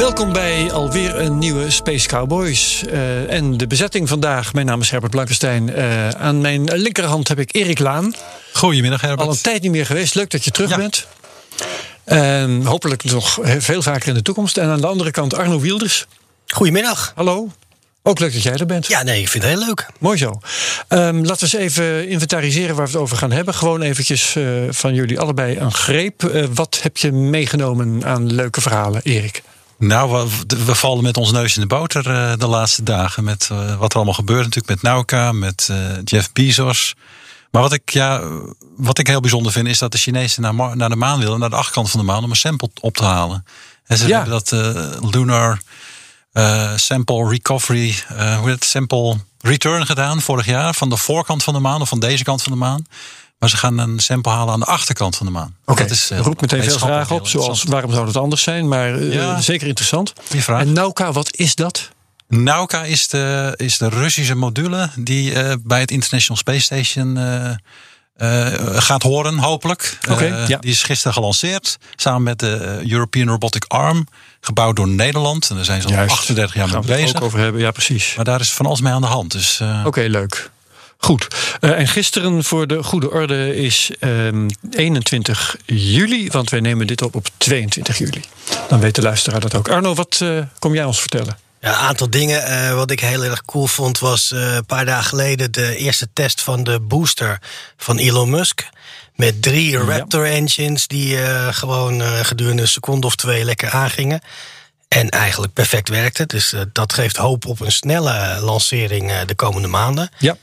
Welkom bij alweer een nieuwe Space Cowboys. Eh, en de bezetting vandaag, mijn naam is Herbert Blankenstein. Eh, aan mijn linkerhand heb ik Erik Laan. Goedemiddag Herbert. Al een tijd niet meer geweest, leuk dat je terug bent. En hopelijk nog veel vaker in de toekomst. En aan de andere kant Arno Wilders. Goedemiddag. Hallo. Ook leuk dat jij er bent. Ja, nee, ik vind het heel leuk. Mooi zo. Ehm, laten we eens even inventariseren waar we het over gaan hebben. Gewoon eventjes eh, van jullie allebei een greep. Eh, wat heb je meegenomen aan leuke verhalen, Erik? Nou, we, we vallen met ons neus in de boter uh, de laatste dagen. Met wat er allemaal gebeurt natuurlijk met Nauka, met Jeff Bezos. Maar wat ik, ja, wat ik heel bijzonder vind, is dat de Chinezen naar, naar de maan willen, naar de achterkant van de maan, om een sample op te halen. En ze hebben dat lunar sample recovery, hoe heet het, sample return gedaan vorig jaar van de voorkant van de maan of van deze kant van de maan. Maar ze gaan een sample halen aan de achterkant van de maan. Oké, okay. uh, roept meteen veel vragen op, zoals waarom zou dat anders zijn? Maar ja, zeker interessant. vraag. En Nauka, wat is dat? Nauka is de, is de Russische module die bij het International Space Station gaat horen, hopelijk. Okay, ja. Die is gisteren gelanceerd. Samen met de European Robotic Arm. Gebouwd door Nederland. En daar zijn ze al Juist. 38 jaar mee Gaan we bezig. het ook over hebben, ja precies. Maar daar is van alles mee aan de hand. Dus. Oké, okay, leuk. Goed. Uh, en gisteren voor de goede orde is um, 21 juli. Want wij nemen dit op op 22 juli. Dan weet de luisteraar dat ook. Arno, wat uh, kom jij ons vertellen? Ja, een aantal dingen. Uh, wat ik heel erg cool vond was uh, een paar dagen geleden de eerste test van de booster van Elon Musk. Met drie Raptor ja. engines die uh, gewoon gedurende een seconde of twee lekker aangingen. En eigenlijk perfect werkte. Dus dat geeft hoop op een snelle lancering de komende maanden. Ja.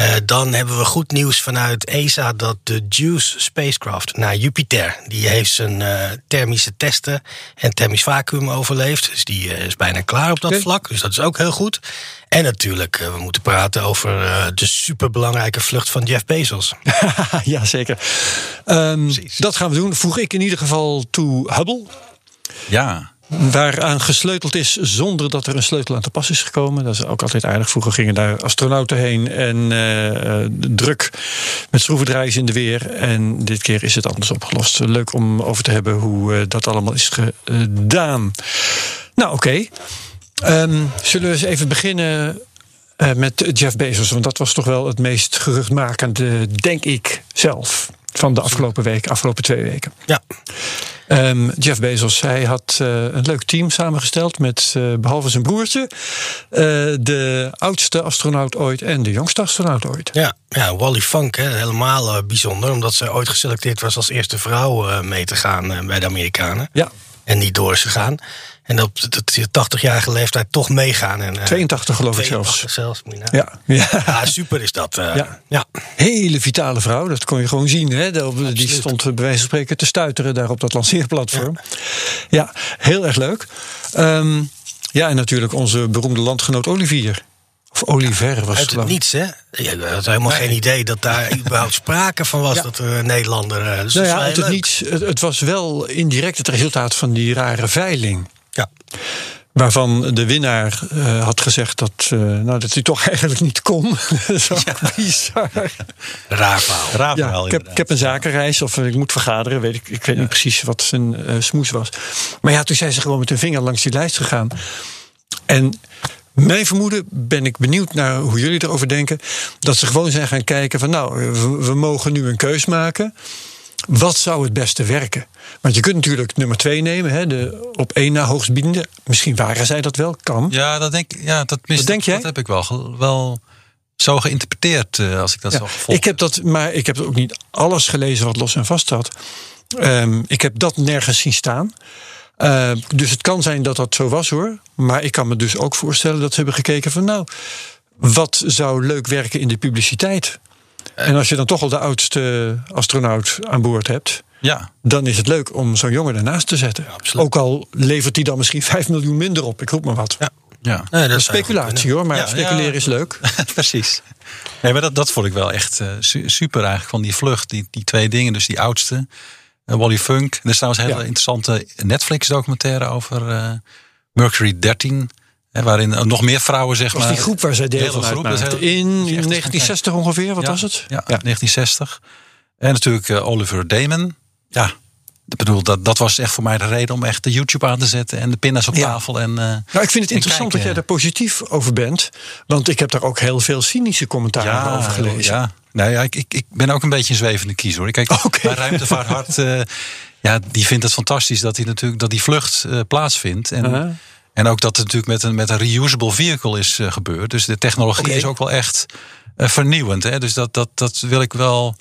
Uh, dan hebben we goed nieuws vanuit ESA dat de JUICE spacecraft naar Jupiter, die heeft zijn uh, thermische testen en thermisch vacuüm overleefd. Dus die uh, is bijna klaar op dat Okay. vlak. Dus dat is ook heel goed. En natuurlijk, we moeten praten over de superbelangrijke vlucht van Jeff Bezos. ja, zeker. Um, dat gaan we doen. Voeg ik in ieder geval toe Hubble. Ja. Waaraan gesleuteld is zonder dat er een sleutel aan te pas is gekomen. Dat is ook altijd aardig. Vroeger gingen daar astronauten heen en uh, druk met schroevendraaiers in de weer. En dit keer is het anders opgelost. Leuk om over te hebben hoe uh, dat allemaal is gedaan. Nou, oké. Um, zullen we eens even beginnen met Jeff Bezos? Want dat was toch wel het meest geruchtmakende, denk ik zelf, van de afgelopen week, afgelopen twee weken. Ja. Um, Jeff Bezos, hij had uh, een leuk team samengesteld met uh, behalve zijn broertje uh, de oudste astronaut ooit en de jongste astronaut ooit. Ja, ja Wally Funk, hè, helemaal bijzonder, omdat ze ooit geselecteerd was als eerste vrouw mee te gaan bij de Amerikanen. Ja. En niet door is gegaan. En op de 80-jarige leeftijd toch meegaan. En, 82 geloof 82 ik zelfs. zelfs ja. Ja. ja, super is dat. Uh, ja. ja. Hele vitale vrouw, dat kon je gewoon zien. Hè? Die stond bij wijze van spreken te stuiteren daar op dat lanceerplatform. Ja, heel erg leuk. Um, ja, en natuurlijk onze beroemde landgenoot Olivier. Of Oliver was Uit het niets, hè? Je had helemaal nee. geen idee dat daar überhaupt sprake van was... Ja. dat er een Nederlander... Dus nou ja, uit het niets. Het, het was wel indirect het resultaat van die rare veiling. Ja. Waarvan de winnaar uh, had gezegd dat, uh, nou, dat hij toch eigenlijk niet kon. dat is ook ja. bizar. Raar verhaal. Raar ja, verhaal ik, heb, ik heb een zakenreis of ik moet vergaderen. Weet ik, ik weet ja. niet precies wat zijn uh, smoes was. Maar ja, toen zijn ze gewoon met hun vinger langs die lijst gegaan. En mijn vermoeden, ben ik benieuwd naar hoe jullie erover denken... dat ze gewoon zijn gaan kijken van... nou, we, we mogen nu een keus maken... Wat zou het beste werken? Want je kunt natuurlijk nummer twee nemen, hè, de op één na hoogstbiedende. Misschien waren zij dat wel, kan. Ja, dat denk, ja, dat, mis, Wat denk jij? dat heb ik wel, wel zo geïnterpreteerd, uh, als ik dat ja, zo gevolgd Ik heb dat, maar ik heb ook niet alles gelezen wat los en vast staat. Um, ik heb dat nergens zien staan. Uh, dus het kan zijn dat dat zo was hoor. Maar ik kan me dus ook voorstellen dat ze hebben gekeken van nou, wat zou leuk werken in de publiciteit? En als je dan toch al de oudste astronaut aan boord hebt, Ja, dan is het leuk om zo'n jongen daarnaast te zetten. absoluut. Ook al levert hij dan misschien 5 miljoen minder op. Ik roep maar wat. Ja. ja. Nee, dat is Speculatie hoor, maar Ja, speculeren ja. is leuk. Precies. Nee, maar dat, dat vond ik wel echt eh, su- super eigenlijk van die vlucht. Die, die twee dingen, dus die oudste, eh, Wally Funk. Er is trouwens een hele Ja. interessante Netflix documentaire over eh, Mercury 13. Hè, waarin nog meer vrouwen zeg maar... die groep waar zij deel van groep, dat heel- In dat is echt- 1960 ongeveer, wat Ja, was het? Ja, 1960. En natuurlijk eh, Oliver Damon. Ja, ik bedoel, dat, dat was echt voor mij de reden om echt de YouTube aan te zetten en de pinda's op Ja. tafel. En, eh, Nou, ik vind het interessant dat jij daar positief over bent. Want ik heb daar ook heel veel cynische commentaren over gelezen. Ja, nou ja, ik, ik, ik ben ook een beetje een zwevende kiezer hoor. Kijk, Oké. bij Ruimtevaarthart, eh ja, die vindt het fantastisch dat, hij natuurlijk, dat die vlucht plaatsvindt. En, Uh-huh. En ook dat het natuurlijk met een, met een reusable vehicle is eh, gebeurd. Dus de technologie is ook wel echt eh, vernieuwend. Hè? Dus dat, dat, dat wil ik wel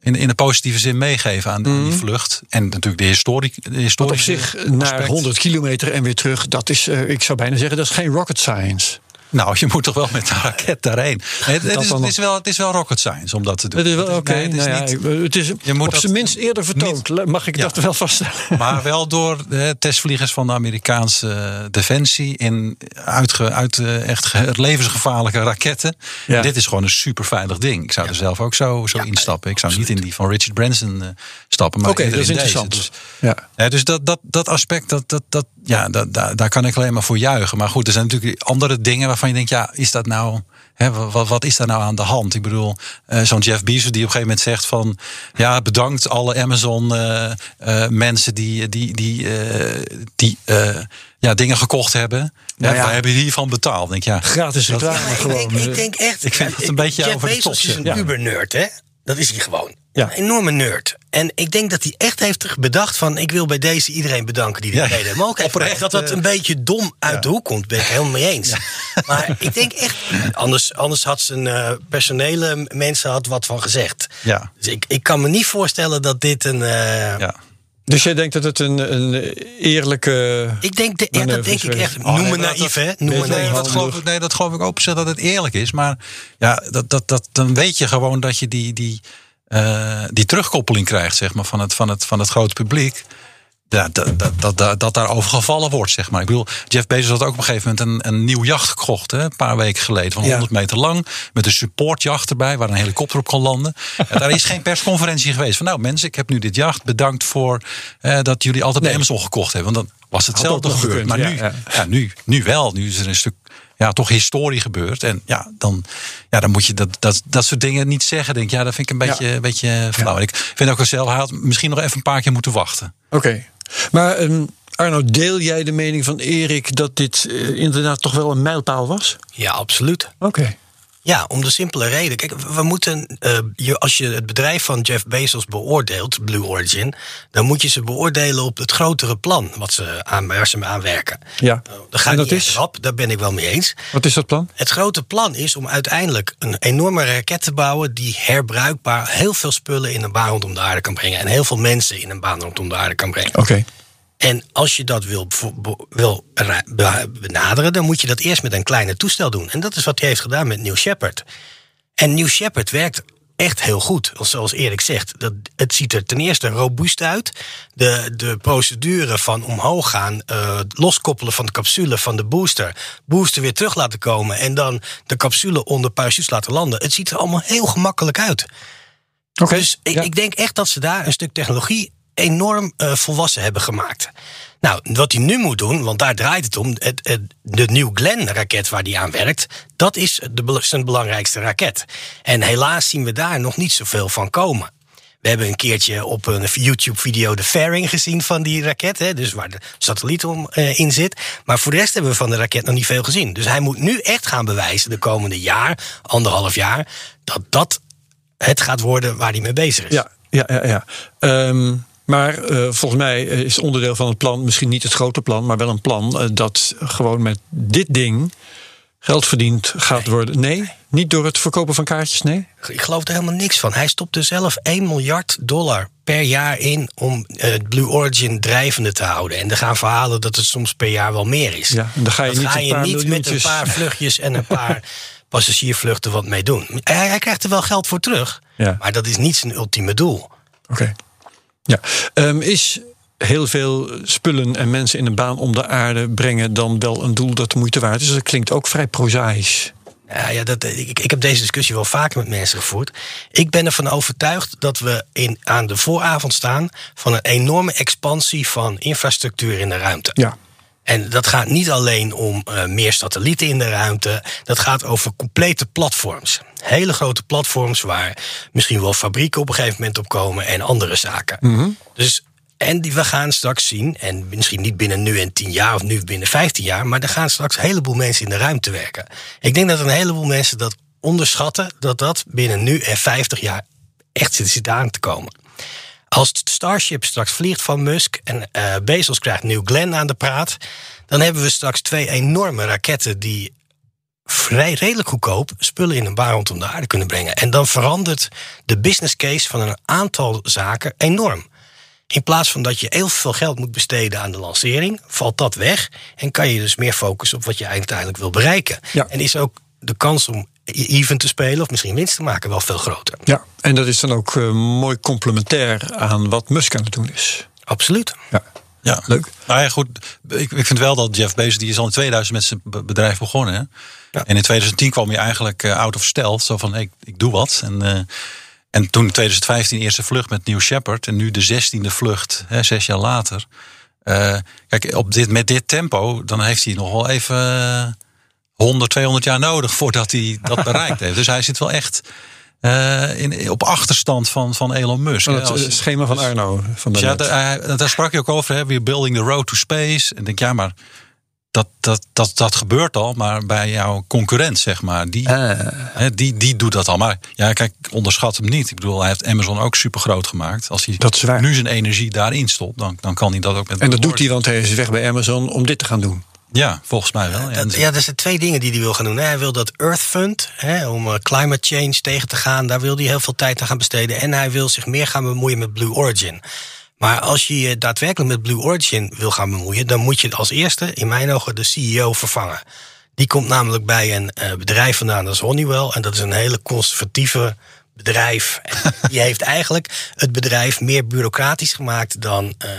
in, in een positieve zin meegeven aan, die vlucht. En natuurlijk de historie. De op zich naar aspect. 100 kilometer en weer terug, dat is, eh, ik zou bijna zeggen, dat is geen rocket science. Nou, je moet toch wel met de raket daarheen. Het, is, het, is wel, het is wel rocket science om dat te doen. Het is wel oké. nee, het is nou ja, niet- het is Je moet op zijn minst eerder vertoond. Mag ik Ja. dat wel vaststellen? Maar wel door de testvliegers van de Amerikaanse eh, defensie in uitge, uit eh, echt ge- levensgevaarlijke raketten. Ja. Dit is gewoon een super veilig ding. Ik zou er zelf ook zo, zo instappen. Ik zou niet in die van Richard Branson eh, stappen. Oké, dat is in deze. interessant. Dus, Ja. ja, dus dat, dat, dat aspect, dat, dat, dat, ja, dat, daar, daar kan ik alleen maar voor juichen. Maar goed, er zijn natuurlijk andere dingen waarvan je denkt, ja, is dat nou, hè, wat, wat is daar nou aan de hand? Ik bedoel, eh, zo'n Jeff Bezos die op een gegeven moment zegt van, ja, bedankt alle Amazon eh, eh, mensen die, die, die, eh, die eh, ja, dingen gekocht hebben. Nou ja, ja. wij hebben hiervan betaald. Ik Denk, ja, Gratis reclame ik, gewoon. denk, ik eh, denk echt. Ik vind het een beetje Jeff over de Bezos is een. Ja. uber-nerd, hè? Dat is hij gewoon. Ja. Een enorme nerd. En ik denk dat hij echt heeft bedacht van... ik wil bij deze iedereen bedanken die dit Ja. deden. Maar ook Oprecht, echt dat dat een beetje dom uit de hoek komt. Ben ik helemaal mee eens. Maar ik denk echt... Anders, anders had zijn eh, personele mensen had wat van gezegd. Ja. Dus ik, ik kan me niet voorstellen dat dit een... eh, ja. Dus jij denkt dat het een, een eerlijke. Ik denk, de, ja, dat denk ik echt. Oh, Noem me maar naïef, hè? Noem me naïef. dat geloof ik, nee, dat geloof ik open dat het eerlijk is. Maar ja, dat, dat, dat, dan weet je gewoon dat je die, die, eh, die terugkoppeling krijgt zeg maar, van, het, van, het, van het grote publiek. Dat, dat, dat, dat, dat daarover gevallen wordt, zeg maar. Ik bedoel, Jeff Bezos had ook op een gegeven moment een, een nieuw jacht gekocht. Hè, een paar weken geleden, van Ja. 100 meter lang. Met een supportjacht erbij, waar een helikopter op kon landen. En daar is geen persconferentie geweest. Van nou mensen, ik heb nu dit jacht. Bedankt voor eh, dat jullie altijd bij Nee. Amazon gekocht hebben. Want dan was hetzelfde gebeurd. Maar ja, nu, ja, nu, nu wel. Nu is er een stuk ja, toch historie gebeurd. En ja, dan, ja, dan moet je dat, dat, dat soort dingen niet zeggen. Denk, ik, ja, dat vind ik een beetje, een beetje flauw. Ik vind ook wel zelf, hij had misschien nog even een paar keer moeten wachten. Oké. Maar ehm, Arno, deel jij de mening van Erik dat dit eh, inderdaad toch wel een mijlpaal was? Ja, absoluut. Oké. Ja, om de simpele reden. Kijk, we moeten, eh, je, als je het bedrijf van Jeff Bezos beoordeelt, Blue Origin, dan moet je ze beoordelen op het grotere plan wat ze aan, waar ze aan werken. Ja. Dat gaat en dat is? rap, daar ben ik wel mee eens. Wat is dat plan? Het grote plan is om uiteindelijk een enorme raket te bouwen die herbruikbaar heel veel spullen in een baan rondom de aarde kan brengen. En heel veel mensen in een baan rondom de aarde kan brengen. Oké. En als je dat wil, benaderen, dan moet je dat eerst met een kleine toestel doen. En dat is wat hij heeft gedaan met New Shepard. En New Shepard werkt echt heel goed. Zoals Erik zegt, dat, het ziet er ten eerste robuust uit. De, de procedure van omhoog gaan, eh, loskoppelen van de capsule van de booster, booster weer terug laten komen en dan de capsule onder parachutes laten landen. Het ziet er allemaal heel gemakkelijk uit. Dus ik, Ja. ik denk echt dat ze daar een stuk technologie enorm eh, volwassen hebben gemaakt. Nou, wat hij nu moet doen, want daar draait het om. Het, het, de New Glenn-raket waar hij aan werkt, dat is de, zijn belangrijkste raket. En helaas zien we daar nog niet zoveel van komen. We hebben een keertje op een YouTube-video de fairing gezien van die raket. Hè, dus waar de satelliet om, eh, in zit. Maar voor de rest hebben we van de raket nog niet veel gezien. Dus hij moet nu echt gaan bewijzen de komende jaar, anderhalf jaar, dat dat het gaat worden waar hij mee bezig is. Ja, ja, ja. ja. Ehm, maar eh, volgens mij is onderdeel van het plan misschien niet het grote plan, maar wel een plan eh, dat gewoon met dit ding geld verdiend gaat worden. Nee, niet door het verkopen van kaartjes, nee. Ik geloof er helemaal niks van. Hij stopt er zelf 1 miljard dollar per jaar in om eh, Blue Origin drijvende te houden. En er gaan verhalen dat het soms per jaar wel meer is. Ja, en dan ga je Dat niet ga een je paar niet met een paar vluchtjes en een paar passagiervluchten wat mee doen. Hij, hij krijgt er wel geld voor terug, Ja. maar dat is niet zijn ultieme doel. Oké. Ja. Um, is heel veel spullen en mensen in een baan om de aarde brengen dan wel een doel dat de moeite waard is? Dat klinkt ook vrij prozaïs. Ja, ja dat, ik, ik heb deze discussie wel vaker met mensen gevoerd. Ik ben ervan overtuigd dat we in, aan de vooravond staan van een enorme expansie van infrastructuur in de ruimte. Ja. En dat gaat niet alleen om uh, meer satellieten in de ruimte. Dat gaat over complete platforms. Hele grote platforms waar misschien wel fabrieken op een gegeven moment op komen en andere zaken. Mm -hmm. Dus en die we gaan straks zien, en misschien niet binnen nu en 10 jaar of nu binnen 15 jaar, maar er gaan straks een heleboel mensen in de ruimte werken. Ik denk dat een heleboel mensen dat onderschatten, dat dat binnen nu en 50 jaar echt zit aan te komen. Als Starship straks vliegt van Musk en uh, Bezos krijgt New Glenn aan de praat, dan hebben we straks twee enorme raketten die vrij redelijk goedkoop spullen in een baan rondom de aarde kunnen brengen. En dan verandert de business case van een aantal zaken enorm. In plaats van dat je heel veel geld moet besteden aan de lancering, valt dat weg. En kan je dus meer focussen op wat je uiteindelijk wil bereiken. Ja. En is ook de kans om even te spelen of misschien winst te maken wel veel groter. Ja, en dat is dan ook uh, mooi complementair aan wat Musk aan het doen is. Absoluut. Ja. Ja, leuk. Nou ja, goed. Ik, ik vind wel dat Jeff Bezos, die is al in 2000 met zijn bedrijf begonnen. Hè? Ja. En in 2010 kwam hij eigenlijk uh, out of stealth. Zo van, ik, ik doe wat. En, uh, en toen in 2015 de eerste vlucht met New Shepard. En nu de zestiende vlucht, hè, zes jaar later. Uh, kijk, op dit, met dit tempo, dan heeft hij nog wel even 100, 200 jaar nodig voordat hij dat bereikt heeft. Dus hij zit wel echt uh, in, op achterstand van, van Elon Musk. Het Als, schema van Arno. Van dus ja, daar, daar sprak je ook over. Hè, we're building the road to space. En denk, ja, maar dat, dat, dat, dat gebeurt al. Maar bij jouw concurrent, zeg maar, die, uh. hè, die, die doet dat al. Maar ja, kijk, onderschat hem niet. Ik bedoel, hij heeft Amazon ook super groot gemaakt. Als hij dat is waar. nu zijn energie daarin stopt, dan, dan kan hij dat ook met En dat doet hij, want hij is weg bij Amazon om dit te gaan doen. Ja, volgens mij wel. Dat, ja, er zijn twee dingen die hij wil gaan doen. Hij wil dat Earth Fund, hè, om uh, climate change tegen te gaan, daar wil hij heel veel tijd aan gaan besteden. En hij wil zich meer gaan bemoeien met Blue Origin. Maar als je je daadwerkelijk met Blue Origin wil gaan bemoeien, dan moet je als eerste, in mijn ogen, de CEO vervangen. Die komt namelijk bij een uh, bedrijf vandaan, dat is Honeywell. En dat is een hele conservatieve bedrijf. En die heeft eigenlijk het bedrijf meer bureaucratisch gemaakt dan. Uh,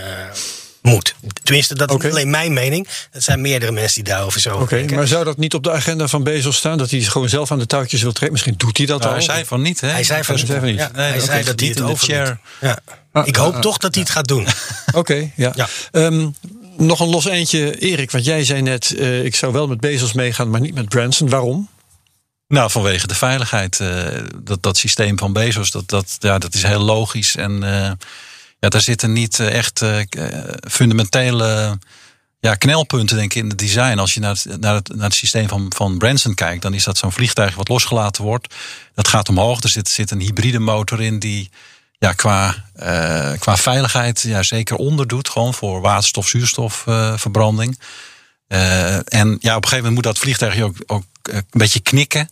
moet. Tenminste, dat is niet alleen mijn mening. Dat zijn meerdere mensen die daarover zo Oké, denken. maar zou dat niet op de agenda van Bezos staan? Dat hij gewoon zelf aan de touwtjes wil trekken? Misschien doet hij dat Nou, al. hij zei van niet, hè? Hij zei van, Hij zei van niet. Ja, Nee, hij zei dat hij niet het in de over chair. Ja. Ah, Ik hoop ah, toch dat hij het gaat doen. Oké, ja. Ja. Ehm, nog een los eentje, Erik, want jij zei net... Uh, ik zou wel met Bezos meegaan, maar niet met Branson. Waarom? Nou, vanwege de veiligheid. Uh, dat, dat systeem van Bezos, dat, dat, ja, dat is heel logisch. En uh, ja, daar zitten niet echt fundamentele ja, knelpunten denk ik in het design. Als je naar het, naar het, naar het systeem van, van Branson kijkt, dan is dat zo'n vliegtuig wat losgelaten wordt. Dat gaat omhoog. Er zit, zit een hybride motor in die ja, qua, qua veiligheid ja, zeker onderdoet. Gewoon voor waterstof, zuurstofverbranding. En ja, op een gegeven moment moet dat vliegtuig ook, ook een beetje knikken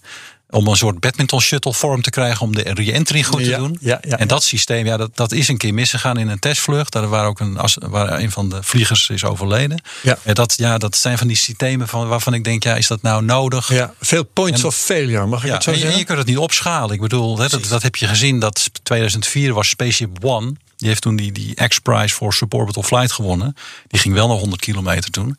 om een soort badminton shuttle vorm te krijgen om de re-entry goed te ja, doen. Ja, ja, en dat systeem, ja, dat, dat is een keer misgegaan in een testvlucht. Daar waar ook een, waar een van de vliegers is overleden. Ja. En dat, ja, dat zijn van die systemen van, waarvan ik denk, ja, is dat nou nodig? Ja, veel points En- of failure, mag ik het zo en je, zeggen? je kunt het niet opschalen. Ik bedoel, hè, dat, dat heb je gezien. Dat 2004 was Spaceship One. Die heeft toen die, die X-Prize voor Suborbital Flight gewonnen. Die ging wel nog 100 kilometer toen.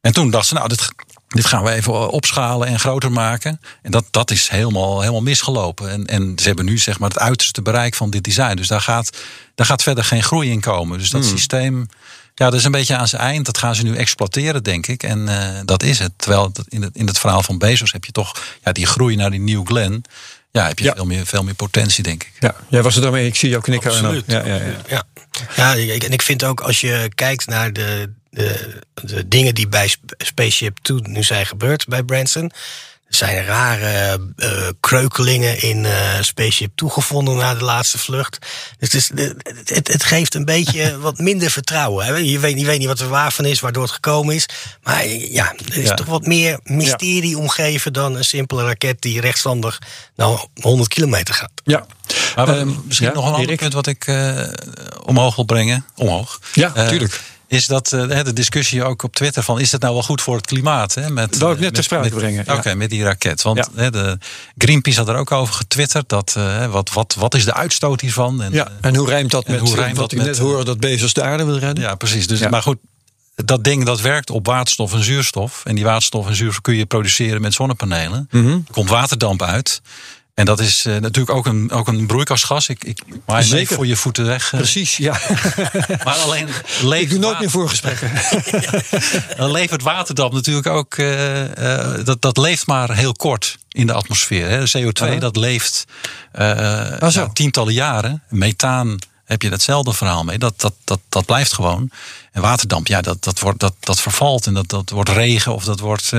En toen dachten ze, nou, dit, dit gaan we even opschalen en groter maken. En dat, dat is helemaal, helemaal misgelopen. En, en ze hebben nu zeg maar het uiterste bereik van dit design. Dus daar gaat, daar gaat verder geen groei in komen. Dus dat systeem, ja, dat is een beetje aan zijn eind. Dat gaan ze nu exploiteren, denk ik. En uh, dat is het. Terwijl dat in, het, in het verhaal van Bezos heb je toch ja, die groei naar die New Glenn. Ja, heb je Ja. Veel, meer, veel meer potentie, denk ik. Ja, jij was er daarmee. Ik zie jou knikken. Absoluut. Ja, ja, ja. Ja, ja ik- en ik vind ook als je kijkt naar de, de, de dingen die bij Sp- Spaceship Two nu zijn gebeurd bij Branson. Er zijn rare eh, kreukelingen in eh, Spaceship toegevonden na de laatste vlucht. Dus het, is, het, het geeft een beetje wat minder vertrouwen. Hè? Je, weet, je weet niet wat er waar van is, waardoor het gekomen is. Maar ja, er is Ja. toch wat meer mysterie omgeven dan een simpele raket die rechtstandig nou 100 kilometer gaat. Ja. Maar Ehm, misschien ja, nog een ander punt wat ik eh, omhoog wil brengen. Omhoog. Ja, tuurlijk. Is dat eh, de discussie ook op Twitter van is het nou wel goed voor het klimaat? Hè? Met, Wou ik net met- ter sprake brengen, ja. Oké, met die raket. Want Ja. hè, de Greenpeace had er ook over getwitterd. Dat, eh, wat, wat, wat is de uitstoot hiervan? En, Ja, eh, en hoe rijmt dat met hoe rijmt wat dat ik met, net eh, hoorde dat Bezos de aarde wil redden? ja, precies. Dus, Ja. Maar goed, dat ding dat werkt op waterstof en zuurstof. En die waterstof en zuurstof kun je produceren met zonnepanelen. Mhm. Er komt waterdamp uit. En dat is eh, natuurlijk ook een, ook een broeikasgas. Ik, ik Zeker. voor je voeten weg. eh. Precies, ja. Maar alleen ik levert, doe nooit meer voorgesprekken. dan levert waterdamp natuurlijk ook. eh, dat, dat leeft maar heel kort in de atmosfeer. Hè. De CO2 Aha. dat leeft Ah, tientallen jaren. Methaan heb je hetzelfde verhaal mee. Dat, dat, dat, dat blijft gewoon. En waterdamp, ja, dat, dat, wordt, dat, dat vervalt. En dat, dat wordt regen of dat wordt.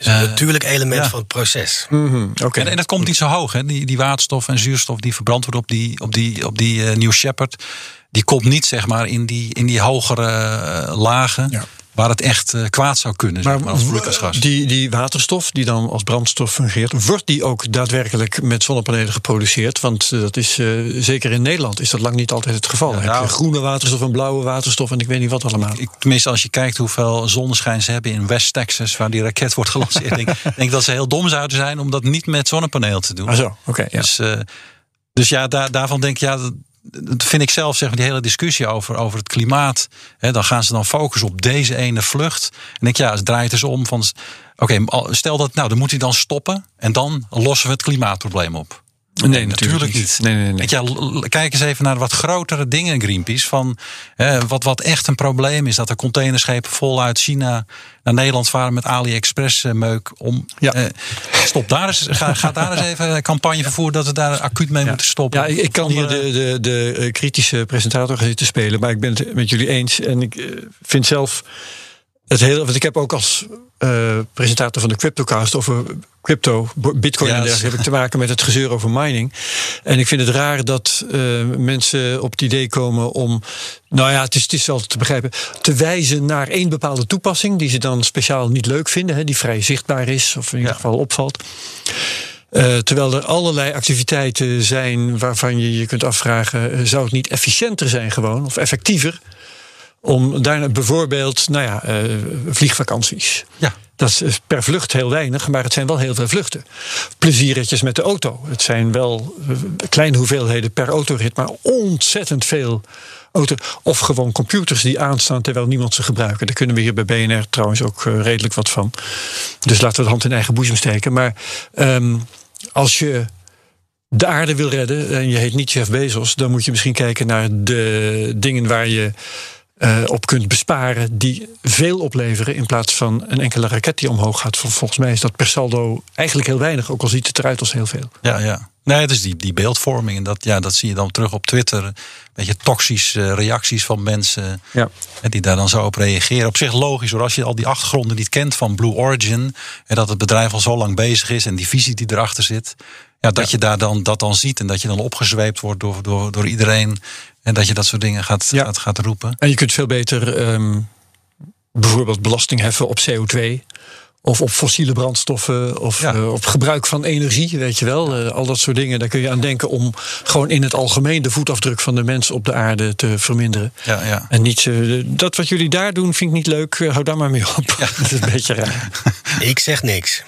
Is een Eh, natuurlijk element ja. van het proces. Oké. en, en dat komt niet zo hoog. Hè. Die, die waterstof en zuurstof die verbrand wordt op die, op die, op die eh, New Shepard. Die komt niet zeg maar in die, in die hogere eh, lagen. Ja. Waar het echt eh, kwaad zou kunnen. zeg maar, als broeikasgas. die, die waterstof die dan als brandstof fungeert, wordt die ook daadwerkelijk met zonnepanelen geproduceerd? Want eh, dat is eh, zeker in Nederland is dat lang niet altijd het geval. Heb je groene waterstof en blauwe waterstof en ik weet niet wat allemaal. Ik, tenminste, als je kijkt hoeveel zonneschijn ze hebben in West Texas, waar die raket wordt gelanceerd, denk, denk dat ze heel dom zouden zijn om dat niet met zonnepaneel te doen. Ah zo, oké. ja. Dus, dus ja, daar, daarvan denk ik, ja, dat, vind ik zelf, zeg maar, die hele discussie over, over het klimaat. Hè, dan gaan ze dan focussen op deze ene vlucht. En ik, ja, het draait dus om van, oké, stel dat, nou, dan moet hij dan stoppen en dan lossen we het klimaatprobleem op. Nee, natuurlijk niet. Nee, nee, nee. Ja, kijk eens even naar wat grotere dingen, Greenpeace. Van, wat, wat echt een probleem is, dat er containerschepen voluit China naar Nederland varen met AliExpress eh, meuk. Om, Ja. eh, stop daar eens, ga, ga daar eens even campagne vervoeren dat we daar acuut mee moeten stoppen. Ja, ik, ik kan hier Andere- de, de, de eh, kritische presentator gaan zitten spelen, maar ik ben het met jullie eens. En ik eh, vind zelf het hele. Want ik heb ook als eh, presentator van de Cryptocast over crypto, bitcoin en dergelijke, heb ik te maken met het gezeur over mining. En ik vind het raar dat eh, mensen op het idee komen om. Nou ja, het is, het is wel te begrijpen. Te wijzen naar één bepaalde toepassing. die ze dan speciaal niet leuk vinden. Hè, die vrij zichtbaar is, of in ieder geval opvalt. Eh, terwijl er allerlei activiteiten zijn waarvan je je kunt afvragen: zou het niet efficiënter zijn, gewoon, of effectiever? Om daarna bijvoorbeeld, nou ja, eh, vliegvakanties. Ja. Dat is per vlucht heel weinig, maar het zijn wel heel veel vluchten. Plezierritjes met de auto. Het zijn wel eh, kleine hoeveelheden per autorit, maar ontzettend veel auto. Of gewoon computers die aanstaan terwijl niemand ze gebruikt. Daar kunnen we hier bij BNR trouwens ook eh, redelijk wat van. Dus laten we de hand in eigen boezem steken. Maar ehm, als je de aarde wil redden en je heet niet Jeff Bezos, dan moet je misschien kijken naar de dingen waar je eh, op kunt besparen die veel opleveren in plaats van een enkele raket die omhoog gaat. Vol- Volgens mij is dat per saldo eigenlijk heel weinig, ook al ziet het eruit als heel veel. Ja, ja. Nee, het is die, die beeldvorming. En dat, ja, dat zie je dan terug op Twitter. Een beetje toxische reacties van mensen. Ja. Die daar dan zo op reageren. Op zich logisch hoor. Als je al die achtergronden niet kent van Blue Origin. En dat het bedrijf al zo lang bezig is. En die visie die erachter zit. Ja, dat je daar dan, dat dan ziet. En dat je dan opgezweept wordt door, door, door iedereen. En dat je dat soort dingen gaat, Ja. gaat, gaat roepen. En je kunt veel beter ehm, bijvoorbeeld belasting heffen op CO2. Of op fossiele brandstoffen, of Ja. eh, op gebruik van energie, weet je wel. Eh, al dat soort dingen, daar kun je aan denken om gewoon in het algemeen de voetafdruk van de mens op de aarde te verminderen. Ja, ja. En niet, eh, dat wat jullie daar doen, vind ik niet leuk. Hou daar maar mee op. dat is een beetje raar. Ik zeg niks.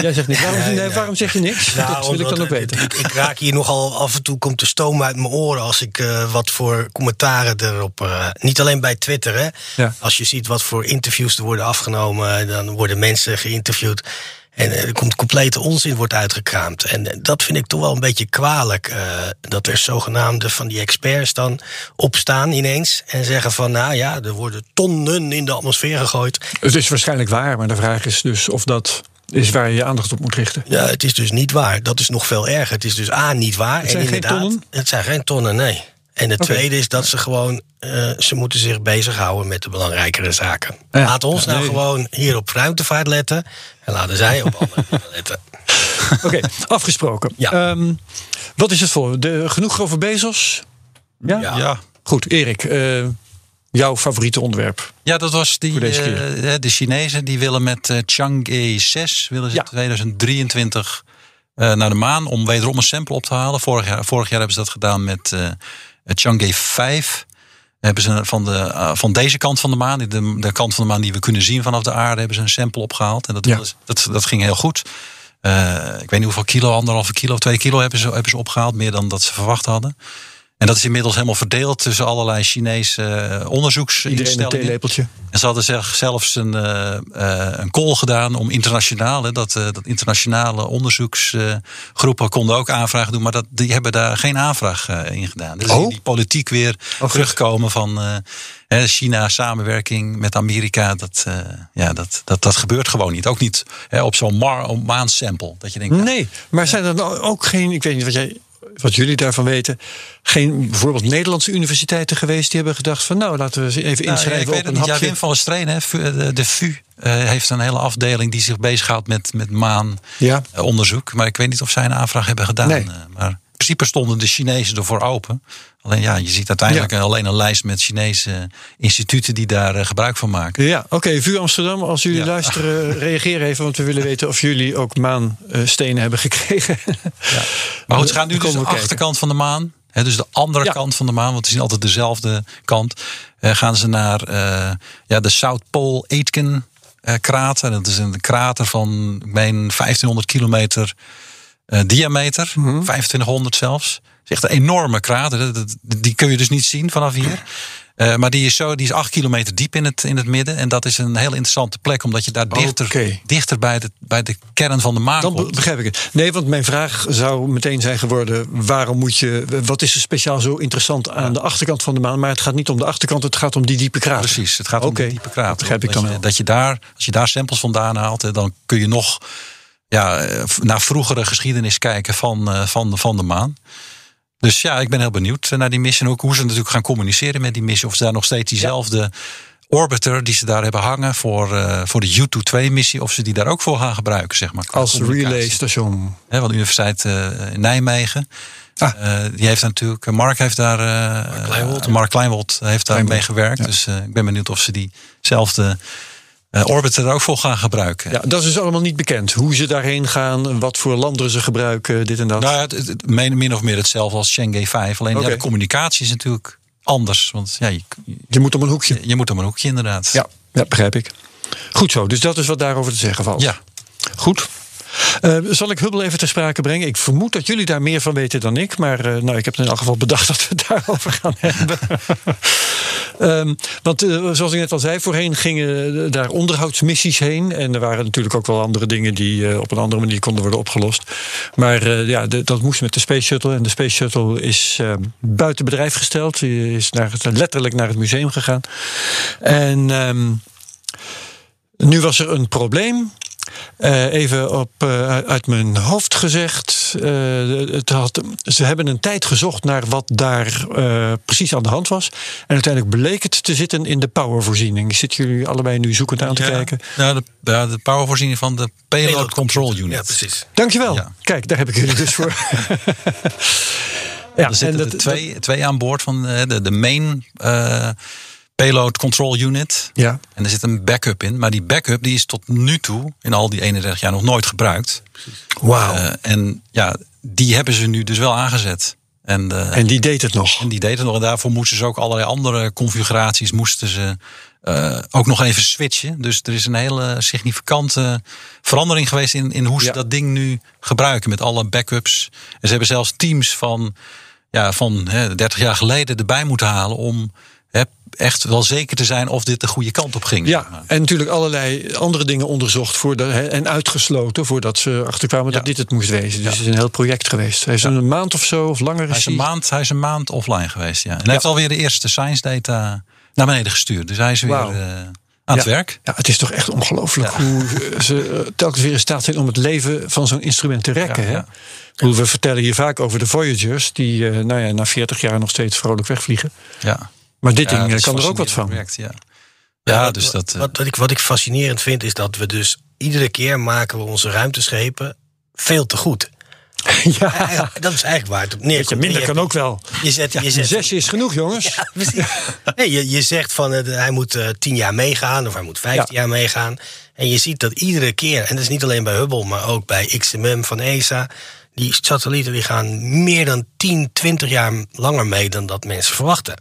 Jij zegt niks. Waarom, Nee, zeg je niks? Nou, dat wil ik dan ook weten. Ik, ik raak hier nogal af en toe komt de stoom uit mijn oren als ik eh, wat voor commentaren erop. eh, niet alleen bij Twitter, hè. Ja. Als je ziet wat voor interviews er worden afgenomen, dan worden mensen geïnterviewd. En eh, er komt complete onzin wordt uitgekraamd. En eh, dat vind ik toch wel een beetje kwalijk. eh, dat er zogenaamde van die experts dan opstaan ineens. En zeggen van nou ja, er worden tonnen in de atmosfeer gegooid. Het is waarschijnlijk waar, maar de vraag is dus of dat is waar je je aandacht op moet richten. Ja, het is dus niet waar. Dat is nog veel erger. Het is dus A, niet waar. Het zijn en geen inderdaad, tonnen? Het zijn geen tonnen, nee. En de Oké. tweede is dat ze gewoon... eh, ze moeten zich bezighouden met de belangrijkere zaken. Ja. Laat ons Ja, nou nee. gewoon hier op ruimtevaart letten. En laten zij op andere dingen letten. Oké, afgesproken. Ja. Ehm, wat is het voor? De, genoeg over Bezos? Ja? Ja. ja. Goed, Erik, eh, jouw favoriete onderwerp. Ja, dat was die, eh, de Chinezen die willen met eh, Chang'e 6 willen ze Ja. 2023 eh, naar de maan om wederom een sample op te halen. Vorig jaar, vorig jaar hebben ze dat gedaan met eh Chang'e 5. hebben ze van, de, eh, van deze kant van de maan, de, de kant van de maan die we kunnen zien vanaf de aarde, hebben ze een sample opgehaald. En dat, Ja. dat, dat ging heel goed. Eh, ik weet niet hoeveel kilo, anderhalve kilo, twee kilo hebben ze, hebben ze opgehaald. Meer dan dat ze verwacht hadden. En dat is inmiddels helemaal verdeeld tussen allerlei Chinese eh, Iedereen een onderzoeksinstellingen. theelepeltje. En ze hadden zelfs een, eh, eh, een call gedaan om internationaal, hè, dat, dat internationale onderzoeksgroepen konden ook aanvragen doen, maar dat, die hebben daar geen aanvraag in gedaan. Dus Oh. die politiek weer goed. terugkomen van China, samenwerking met Amerika, dat, ja, dat, dat, dat gebeurt gewoon niet. Ook niet hè, op zo'n maansample. Dat je denkt, ja, Nee, maar zijn er ook geen, ik weet niet wat, jij, wat jullie daarvan weten, geen bijvoorbeeld Nederlandse universiteiten geweest die hebben gedacht van nou laten we ze even Nou, ja, inschrijven ik weet op het. Ja. Wim van der Streen, hè, de, VU, eh, heeft een hele afdeling die zich bezighoudt met, met maan. Ja. eh, onderzoek. Maar ik weet niet of zij een aanvraag hebben gedaan. Nee. Eh, Maar principe stonden de Chinezen ervoor open. Alleen ja, je ziet uiteindelijk Ja. alleen een lijst met Chinese instituten die daar eh, gebruik van maken. Ja, oké. VU Amsterdam, als jullie Ja. luisteren, reageer even. Want we willen weten of jullie ook maanstenen hebben gekregen. Maar goed, ze gaan nu dus de we kijken. achterkant van de maan. Hè, dus de andere Ja. kant van de maan, want het is niet altijd dezelfde kant. eh, gaan ze naar eh, ja, de South Pole Aitken eh, krater. Dat is een krater van, meen, 1500 kilometer eh, diameter. Mhm. 2500 zelfs. Het is echt een enorme krater. Die kun je dus niet zien vanaf hier. Eh, maar die is, zo, die is acht kilometer diep in het, in het midden. En dat is een heel interessante plek, omdat je daar dichter, dichter bij, de, bij de kern van de maan Dan komt. begrijp ik het. Nee, want mijn vraag zou meteen zijn geworden: waarom moet je. Wat is er speciaal zo interessant aan de achterkant van de maan? Maar het gaat niet om de achterkant, het gaat om die diepe krater. Precies, het gaat om de diepe krater. dat begrijp ik dat dan je, wel. Dat je daar, als je daar samples vandaan haalt, hè, dan kun je nog ja, eh, naar vroegere geschiedenis kijken van, eh, van, de- van de maan. Dus ja, ik ben heel benieuwd naar die missie. En ook hoe ze natuurlijk gaan communiceren met die missie. Of ze daar nog steeds diezelfde orbiter die ze daar hebben hangen voor, eh, voor de U-2-missie. Of ze die daar ook voor gaan gebruiken, zeg maar. Als relaystation. Hè, van de Universiteit eh, in Nijmegen. Ah. Eh, die heeft natuurlijk, Mark heeft daar, eh, Kleinwold. Mark Kleinwold heeft daar mee gewerkt. Dus eh, ik ben benieuwd of ze diezelfde eh orbiter er ook voor gaan gebruiken. Ja, dat is dus allemaal niet bekend. Hoe ze daarheen gaan, wat voor landen ze gebruiken, dit en dat. Nou ja, het, het- min, of meer hetzelfde als Chang'e 5. Alleen ja, de communicatie is natuurlijk anders. Want ja, je, je moet om een hoekje. je moet om een hoekje inderdaad. Ja, ja, begrijp ik. Goed zo, dus dat is wat daarover te zeggen valt. Ja. Goed. Eh, zal ik Hubble even ter sprake brengen? Ik vermoed dat jullie daar meer van weten dan ik. Maar eh, nou, ik heb in elk geval bedacht dat we het daarover gaan hebben. Ehm, want eh, zoals ik net al zei, voorheen gingen daar onderhoudsmissies heen. En er waren natuurlijk ook wel andere dingen die op een andere manier konden worden opgelost. Maar ja, de- dat moest met de Space Shuttle. En de Space Shuttle is eh, buiten bedrijf gesteld. Die is naar het, letterlijk naar het museum gegaan. En ehm, nu was er een probleem. Eh, even op, eh, uit mijn hoofd gezegd. eh, het had, ze hebben een tijd gezocht naar wat daar eh, precies aan de hand was. En uiteindelijk bleek het te zitten in de powervoorziening. Zitten jullie allebei nu zoekend aan te Ja. kijken? Nou, de, ja, de powervoorziening van de Payload, Control Unit. Ja, precies. Dankjewel. Ja. Kijk, daar heb ik jullie dus voor. ja, Er zitten er twee, twee aan boord van de, de main eh, Payload Control Unit. ja, En er zit een backup in. Maar die backup die is tot nu toe, in al die 31 jaar, nog nooit gebruikt. wauw. Eh, en ja, die hebben ze nu dus wel aangezet. En, eh, en die deed het nog. en die deden het nog. En daarvoor moesten ze ook allerlei andere configuraties moesten ze eh, ook nog even switchen. Dus er is een hele significante verandering geweest in, in hoe ze Ja. dat ding nu gebruiken. Met alle backups. En ze hebben zelfs teams van, ja, van hè, 30 jaar geleden erbij moeten halen om echt wel zeker te zijn of dit de goede kant op ging. Ja, en natuurlijk allerlei andere dingen onderzocht voordat, hè, en uitgesloten voordat ze achterkwamen dat dit het moest wezen. Dus het is een heel project geweest. Hij is een maand of zo of langer. Hij is, een maand, hij is een maand offline geweest. Ja. En hij heeft alweer de eerste science data naar beneden gestuurd. Dus hij is weer eh, aan het werk. Ja, het is toch echt ongelooflijk hoe eh, ze eh, telkens weer in staat zijn om het leven van zo'n instrument te rekken. Hè? We vertellen hier vaak over de Voyagers, die nou ja, na 40 jaar nog steeds vrolijk wegvliegen. Ja. Maar dit Ja, ding eh, kan er ook wat van. project, ja. Ja, dus dat. eh, Wat, wat, ik, wat ik fascinerend vind, is dat we dus iedere keer maken we onze ruimteschepen veel te goed. ja, Eigenlijk- Dat is eigenlijk waar het op neerkomt. beetje minder Je kan hebt- ook wel. Je zet, je zet, zesje is genoeg, jongens. Ja, precies. Nee, je, je zegt van eh, hij moet eh, tien jaar meegaan of hij moet vijftien Ja. jaar meegaan. En je ziet dat iedere keer, en dat is niet alleen bij Hubble, maar ook bij XMM van ESA, Die satellieten die gaan meer dan 10, 20 jaar langer mee dan dat mensen verwachten.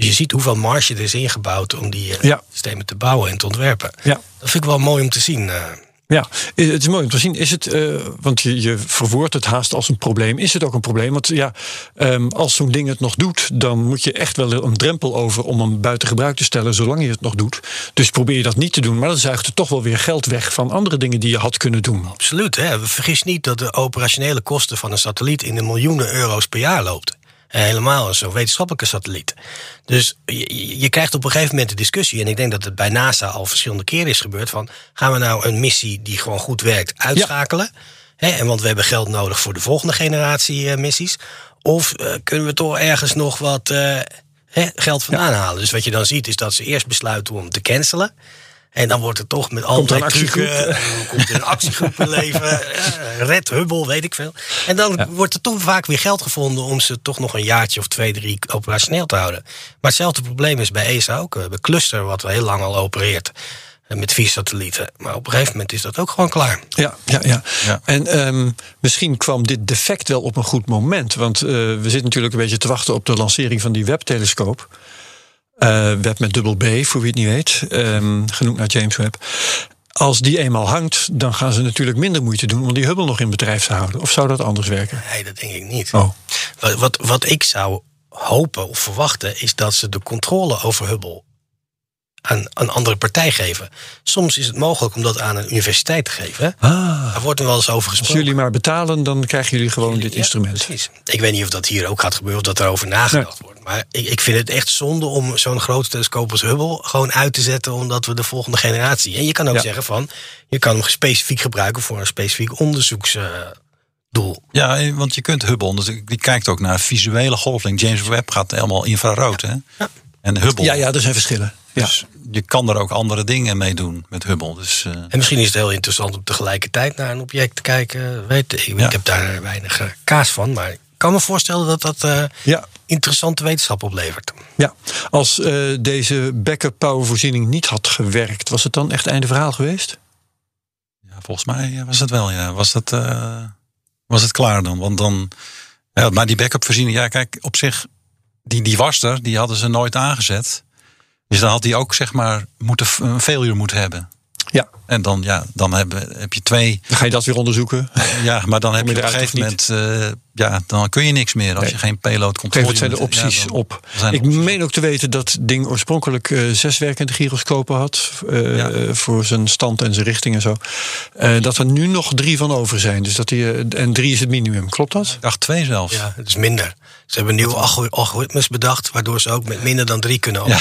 Dus je ziet hoeveel marge er is ingebouwd om die eh, Ja. systemen te bouwen en te ontwerpen. Ja. Dat vind ik wel mooi om te zien. eh. Ja, het is mooi om te zien. Is het, eh, want je, je verwoordt het haast als een probleem. Is het ook een probleem? Want ja, ehm, als zo'n ding het nog doet, dan moet je echt wel een drempel over om hem buiten gebruik te stellen, zolang je het nog doet. Dus probeer je dat niet te doen. Maar dan zuigt het toch wel weer geld weg van andere dingen die je had kunnen doen. Absoluut. Hè. Vergis niet dat de operationele kosten van een satelliet in de miljoenen euro's per jaar loopt. En helemaal zo'n wetenschappelijke satelliet. Dus je, je- krijgt op een gegeven moment de discussie. En ik denk dat het bij NASA al verschillende keren is gebeurd. Van gaan we nou een missie die gewoon goed werkt uitschakelen? En want we hebben geld nodig voor de volgende generatie eh, missies. Of eh, kunnen we toch ergens nog wat eh, geld vandaan halen? Dus wat je dan ziet is dat ze eerst besluiten om te cancelen. En dan wordt het toch met er allerlei actiegroep? trucken, en dan komt er een actiegroep in leven. eh, Red Hubble, weet ik veel. En dan wordt er toch vaak weer geld gevonden om ze toch nog een jaartje of twee, drie operationeel te houden. Maar hetzelfde probleem is bij ESA ook. We hebben Cluster, wat heel lang al opereert. eh, Met vier satellieten. Maar op een gegeven moment is dat ook gewoon klaar. Ja, ja, ja. Ja. En ehm, misschien kwam dit defect wel op een goed moment. Want eh, we zitten natuurlijk een beetje te wachten op de lancering van die webtelescoop. Eh web met dubbel B, voor wie het niet weet. ehm, genoemd naar James Webb. Als die eenmaal hangt, dan gaan ze natuurlijk minder moeite doen om die Hubble nog in bedrijf te houden. Of zou dat anders werken? Nee, dat denk ik niet. Oh. Wat, wat, wat ik zou hopen of verwachten is dat ze de controle over Hubble aan een andere partij geven. Soms is het mogelijk om dat aan een universiteit te geven. Ah. Daar wordt er wel eens over Als gesproken. jullie maar betalen, dan krijgen jullie gewoon dit Ja, instrument. precies. Ik weet niet of dat hier ook gaat gebeuren, of dat erover nagedacht wordt. Maar ik, ik vind het echt zonde om zo'n grote telescoop als Hubble gewoon uit te zetten, omdat we de volgende generatie. En je kan ook Ja. zeggen van, je kan hem specifiek gebruiken voor een specifiek onderzoeksdoel. Ja, eh, want je kunt Hubble, die kijkt ook naar visuele golflengte. James Webb gaat helemaal infrarood, hè? En Hubble. Ja, ja, er zijn verschillen. Ja. Dus je kan er ook andere dingen mee doen met Hubble. Dus eh, En misschien is het heel interessant om tegelijkertijd naar een object te kijken. Weet, ik, Ja. ik heb daar weinig eh, kaas van, maar ik kan me voorstellen dat dat Ja. interessante wetenschap oplevert. Ja, als deze backup powervoorziening niet had gewerkt, was het dan echt einde verhaal geweest? ja, volgens mij was het wel, ja. Was het, was het klaar dan? Want dan. Ja, maar die backup voorziening, ja, kijk, op zich, die, die was er, die hadden ze nooit aangezet. Dus dan had die ook, zeg maar, moeten, een failure moeten hebben. Ja. En dan, ja, dan heb, heb je twee. Dan ga je dat weer onderzoeken. Ja, maar dan heb je je op een gegeven moment. eh, ja, dan kun je niks meer als Nee. je geen payload controle wat zijn de opties op? Ik meen ook te weten dat het ding oorspronkelijk eh, zes werkende gyroscopen had. eh, Ja. Voor zijn stand en zijn richting en zo. Eh, dat er nu nog drie van over zijn. Dus dat die, en drie is het minimum. Klopt dat? Ik dacht twee zelfs. Ja, het is minder. Ze hebben nieuwe algo- algoritmes bedacht, waardoor ze ook met minder dan drie kunnen.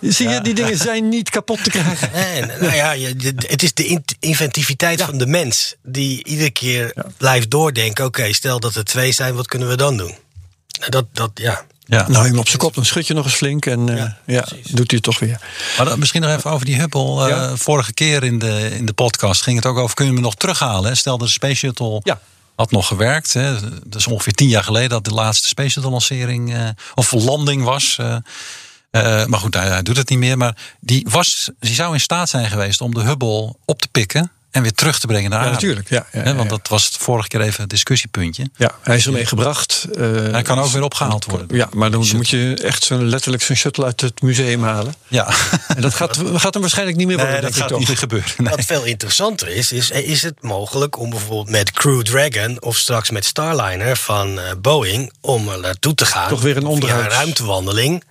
Zie je, die dingen zijn niet kapot te krijgen. En, nou ja, je- het is de in- inventiviteit van de mens die iedere keer blijft doordenken. Oké, stel dat er twee zijn, wat kunnen we dan doen? Nou, Dat, dat, ja. Ja. Nou, hem op zijn kop, dan schud je nog eens flink. En eh, Ja, ja, doet hij het toch weer. Maar dan misschien nog even over die Hubble. Eh. Vorige keer in de, in de podcast ging het ook over: kunnen we hem nog terughalen? hè? Stel dat de Space Shuttle Ja. had nog gewerkt. Hè? Dat is ongeveer tien jaar geleden dat de laatste Space Shuttle lancering eh, of landing was. Eh. Maar goed, hij, hij doet het niet meer. Maar die, was, die zou in staat zijn geweest om de Hubble op te pikken en weer terug te brengen naar Ja, natuurlijk. Ja, ja, Hè, ja, want ja. dat was het vorige keer even een discussiepuntje. Ja, hij is ermee gebracht. eh, Hij kan ook weer opgehaald worden. Ja, maar dan moet je echt zo letterlijk zo'n shuttle uit het museum halen. Ja, En dat gaat, gaat hem waarschijnlijk niet meer worden, nee, dat gaat toch. niet gebeuren. Nee. Wat veel interessanter is, is, is het mogelijk om bijvoorbeeld met Crew Dragon of straks met Starliner van eh, Boeing om er naartoe te gaan. Toch weer een via onderhouds- ruimtewandeling.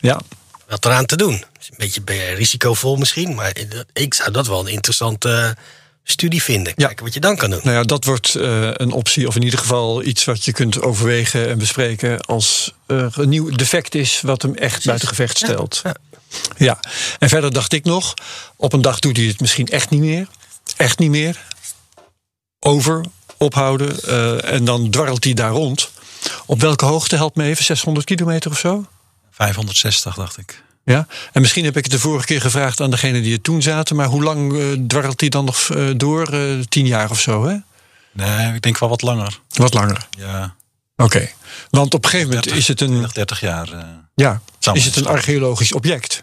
Ja, Wat eraan te doen. Een beetje risicovol misschien, maar ik zou dat wel een interessante eh, studie vinden. Ja. Kijken wat je dan kan doen. nou ja, dat wordt eh, een optie. Of in ieder geval iets wat je kunt overwegen en bespreken. Als er een nieuw defect is wat hem echt buiten gevecht stelt. Ja. Ja, en verder dacht ik nog, op een dag doet hij het misschien echt niet meer. Echt niet meer. Over, ophouden. eh, en dan dwarrelt hij daar rond. Op welke hoogte, helpt me even, 600 kilometer of zo? 560 dacht ik. Ja, en misschien heb ik het de vorige keer gevraagd aan degene die er toen zaten. Maar hoe lang eh, dwarrelt hij dan nog eh, door? Eh, tien jaar of zo, hè? Nee, ik denk wel wat langer. Wat langer. Ja, Oké. Want op een gegeven moment 30, is het een, 20, 30 jaar. eh. ja, is het een archeologisch object.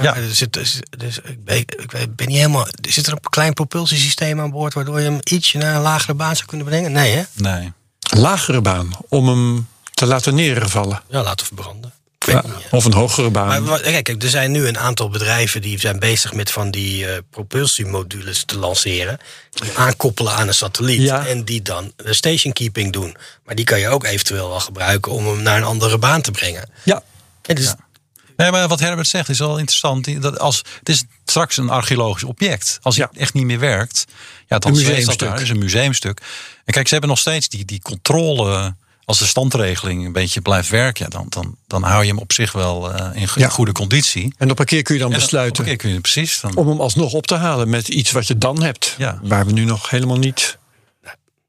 Ja, Er zit, dus, dus ik, ben, ik weet- ben niet helemaal. Er zit er een klein propulsiesysteem aan boord waardoor je hem ietsje naar een lagere baan zou kunnen brengen? Nee, hè? Nee. Lagere baan om hem te laten neervallen. Ja, laten we verbranden. Ja, ja. of een hogere baan. Maar kijk, er zijn nu een aantal bedrijven die zijn bezig met van die eh, propulsiemodules te lanceren. Die aankoppelen aan een satelliet. Ja. En die dan de station keeping doen. Maar die kan je ook eventueel wel gebruiken om hem naar een andere baan te brengen. ja, En dus, Nee, maar wat Herbert zegt is wel interessant. Dat als, het is straks een archeologisch object. Als het Ja. echt niet meer werkt, ja, dan Een zweeft dat museumstuk. daar. Het is een museumstuk. En kijk, ze hebben nog steeds die, die controle. Als de standregeling een beetje blijft werken, ja, dan, dan, dan hou je hem op zich wel eh, in, Ja. goede conditie. en op een keer kun je dan En besluiten Oké, kun je precies. Dan, om hem alsnog op te halen met iets wat je dan hebt. Ja. Waar we nu nog helemaal niet.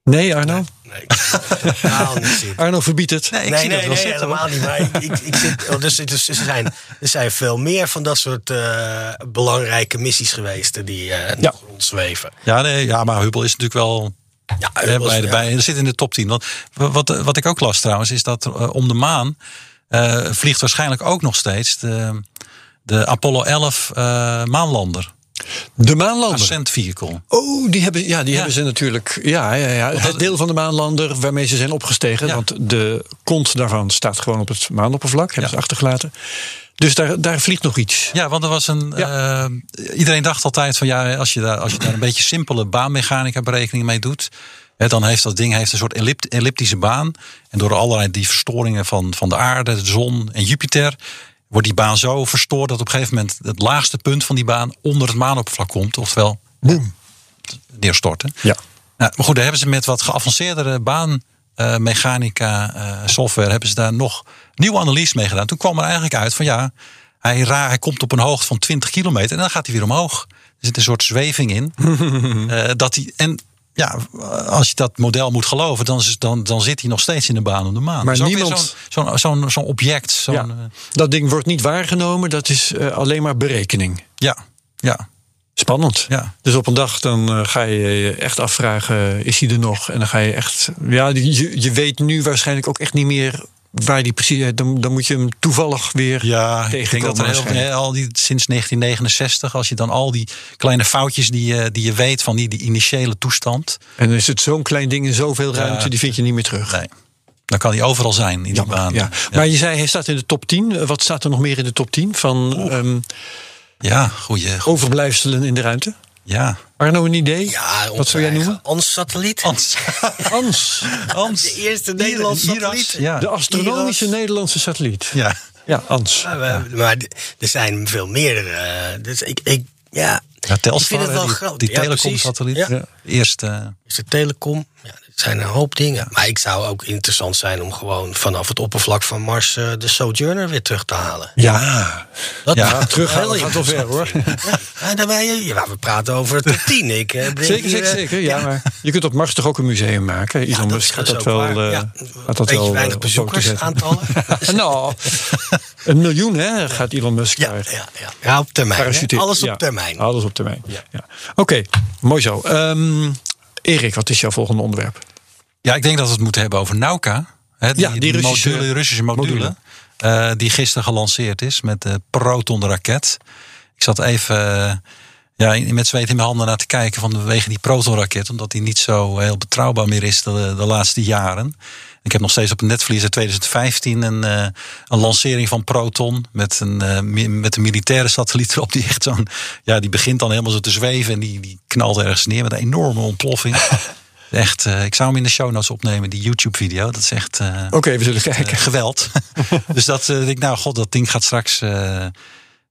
Nee, Arno? nee, ik totaal niet. Arno verbiedt het. nee, ik nee, zie nee, dat wel nee, zitten. hoor. helemaal niet. Maar ik, ik, ik zit, oh, dus, dus, er, zijn, er zijn veel meer van dat soort eh, belangrijke missies geweest die eh Ja. rondzweven. Ja, nee, ja, maar Hubble is natuurlijk wel Ja, hè, dat bij de, bij, er zit in de top 10. Want wat, wat ik ook las trouwens, is dat eh, om de maan eh, vliegt waarschijnlijk ook nog steeds de, de Apollo 11 eh, maanlander. De maanlander. Ascent vehicle. Oh, die hebben, ja, die Ja. hebben ze natuurlijk. Ja, ja, ja. Het deel van de maanlander waarmee ze zijn opgestegen. Ja. Want de kont daarvan staat gewoon op het maanoppervlak. Hebben Ja. ze achtergelaten. Dus daar, daar vliegt nog iets. Ja, want er was een. eh, iedereen dacht altijd van ja, als je daar, als je daar een beetje simpele baanmechanica berekening mee doet. Hè, dan heeft dat ding heeft een soort ellipt- elliptische baan. En door allerlei die verstoringen van, van de aarde, de zon en Jupiter. wordt die baan zo verstoord dat op een gegeven moment het laagste punt van die baan onder het maanoppervlak komt. Oftewel Boom. neerstorten. Ja. Nou, maar goed, daar hebben ze met wat geavanceerdere baanmechanica eh, software hebben ze daar nog nieuwe analyse mee gedaan. Toen kwam er eigenlijk uit van ja, hij, ra hij komt op een hoogte van 20 kilometer en dan gaat hij weer omhoog. Er zit een soort zweving in. Eh, dat hij, en ja, als je dat model moet geloven, dan, dan, dan zit hij nog steeds in de baan om de maan. Maar niemand- zo'n zo'n zo'n zo'n object. Ja. eh, Dat ding wordt niet waargenomen. Dat is eh, alleen maar berekening. ja, ja, Spannend. ja. Dus op een dag dan ga je je echt afvragen, is hij er nog? En dan ga je echt, ja, je, je weet nu waarschijnlijk ook echt niet meer waar die precies, dan, dan moet je hem toevallig weer Ja, ik denk dat er heel al die, sinds 1969, als je dan al die kleine foutjes die je, die je weet van die, die initiële toestand. En dan is het zo'n klein ding in zoveel ruimte, Ja. die vind je niet meer terug. Nee, dan kan hij overal zijn in die Jammer, baan. ja. Maar je zei, hij staat in de top 10. Eh, Wat staat er nog meer in de top 10 van ehm, ja, goeie. overblijfselen in de ruimte? Ja. Arno, een idee? Ja, Wat zou jij noemen? Ons satelliet. Hans, Hans. De eerste Nederlandse Iras. satelliet. Ja. de astronomische Iras. Nederlandse satelliet. ja. Ja, Ans. Maar er zijn veel meerdere. eh, Dus ik, ik ja, Ja, Telstar, ik vind het wel die, groot. die telecom-satelliet. Ja. Is de telecom. Ja, zijn een hoop dingen. Maar ik zou ook interessant zijn om gewoon vanaf het oppervlak van Mars eh, de Sojourner weer terug te halen. Ja, Dat Ja, ik terughalen gaat wel ver, interessant vinden. Ja, we praten over top 10. Ik, eh, zeker, zeker, eh, zeker. Ja, maar je kunt op Mars toch ook een museum maken? Elon Musk is gaat dus dat wel, eh, Ja, gaat dat wel weinig zetten. bezoekersaantallen. nou, een miljoen hè, gaat Elon Musk Ja, daar. ja, ja. ja, op termijn. Alles op termijn. Alles op termijn. Ja. Oké, mooi zo. Ehm, Erik, wat is jouw volgende onderwerp? Ja, ik denk dat we het moeten hebben over Nauka. Hè, die, Ja, die Russische module, Russische module. module. eh, die gisteren gelanceerd is met de Proton-raket. Ik zat even eh, ja, met zweet in mijn handen naar te kijken vanwege die Proton-raket. Omdat die niet zo heel betrouwbaar meer is de, de laatste jaren. Ik heb nog steeds op een netvlies uit 2015 een, eh, een lancering van Proton. Met een, eh, mi- met een militaire satelliet erop. Die echt zo'n. Ja, die begint dan helemaal zo te zweven. En die, die knalt ergens neer met een enorme ontploffing. Echt, eh, ik zou hem in de show notes opnemen, die YouTube-video. Dat is echt eh, Oké, we zullen kijken. geweld. dus dat ik nou god, dat ding gaat straks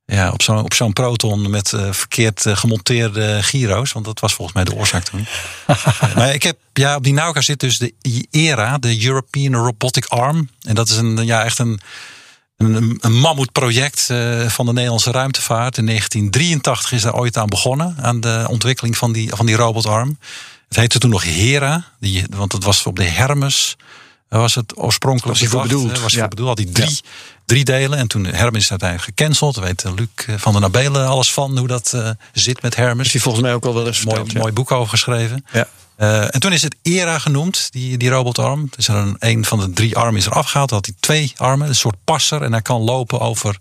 ja, op zo'n op zo'n proton met eh, verkeerd eh, gemonteerde gyro's. Want dat was volgens mij de oorzaak toen. maar ik heb, ja, op die Nauka zit dus de ERA, de European Robotic Arm. En dat is een, ja, echt een, een, een mammoetproject eh, van de Nederlandse ruimtevaart. In 1983 is daar ooit aan begonnen, aan de ontwikkeling van die, van die robotarm. Het heette toen nog Hera, die, want het was op de Hermes. Was het oorspronkelijk Was bedacht, bedoeld, Was ja. bedoeld. Had hij drie, drie delen. En toen Hermes is uiteindelijk gecanceld. Weet eh, Luc eh, van der Nabelen alles van hoe dat eh, zit met Hermes. Is hij volgens mij ook al wel eens mooi, ja. mooi boek over geschreven. Ja. En toen is het ERA genoemd, die, die robotarm. Dus er een, een van de drie armen is er afgehaald. Dan had hij twee armen, een soort passer. En hij kan lopen over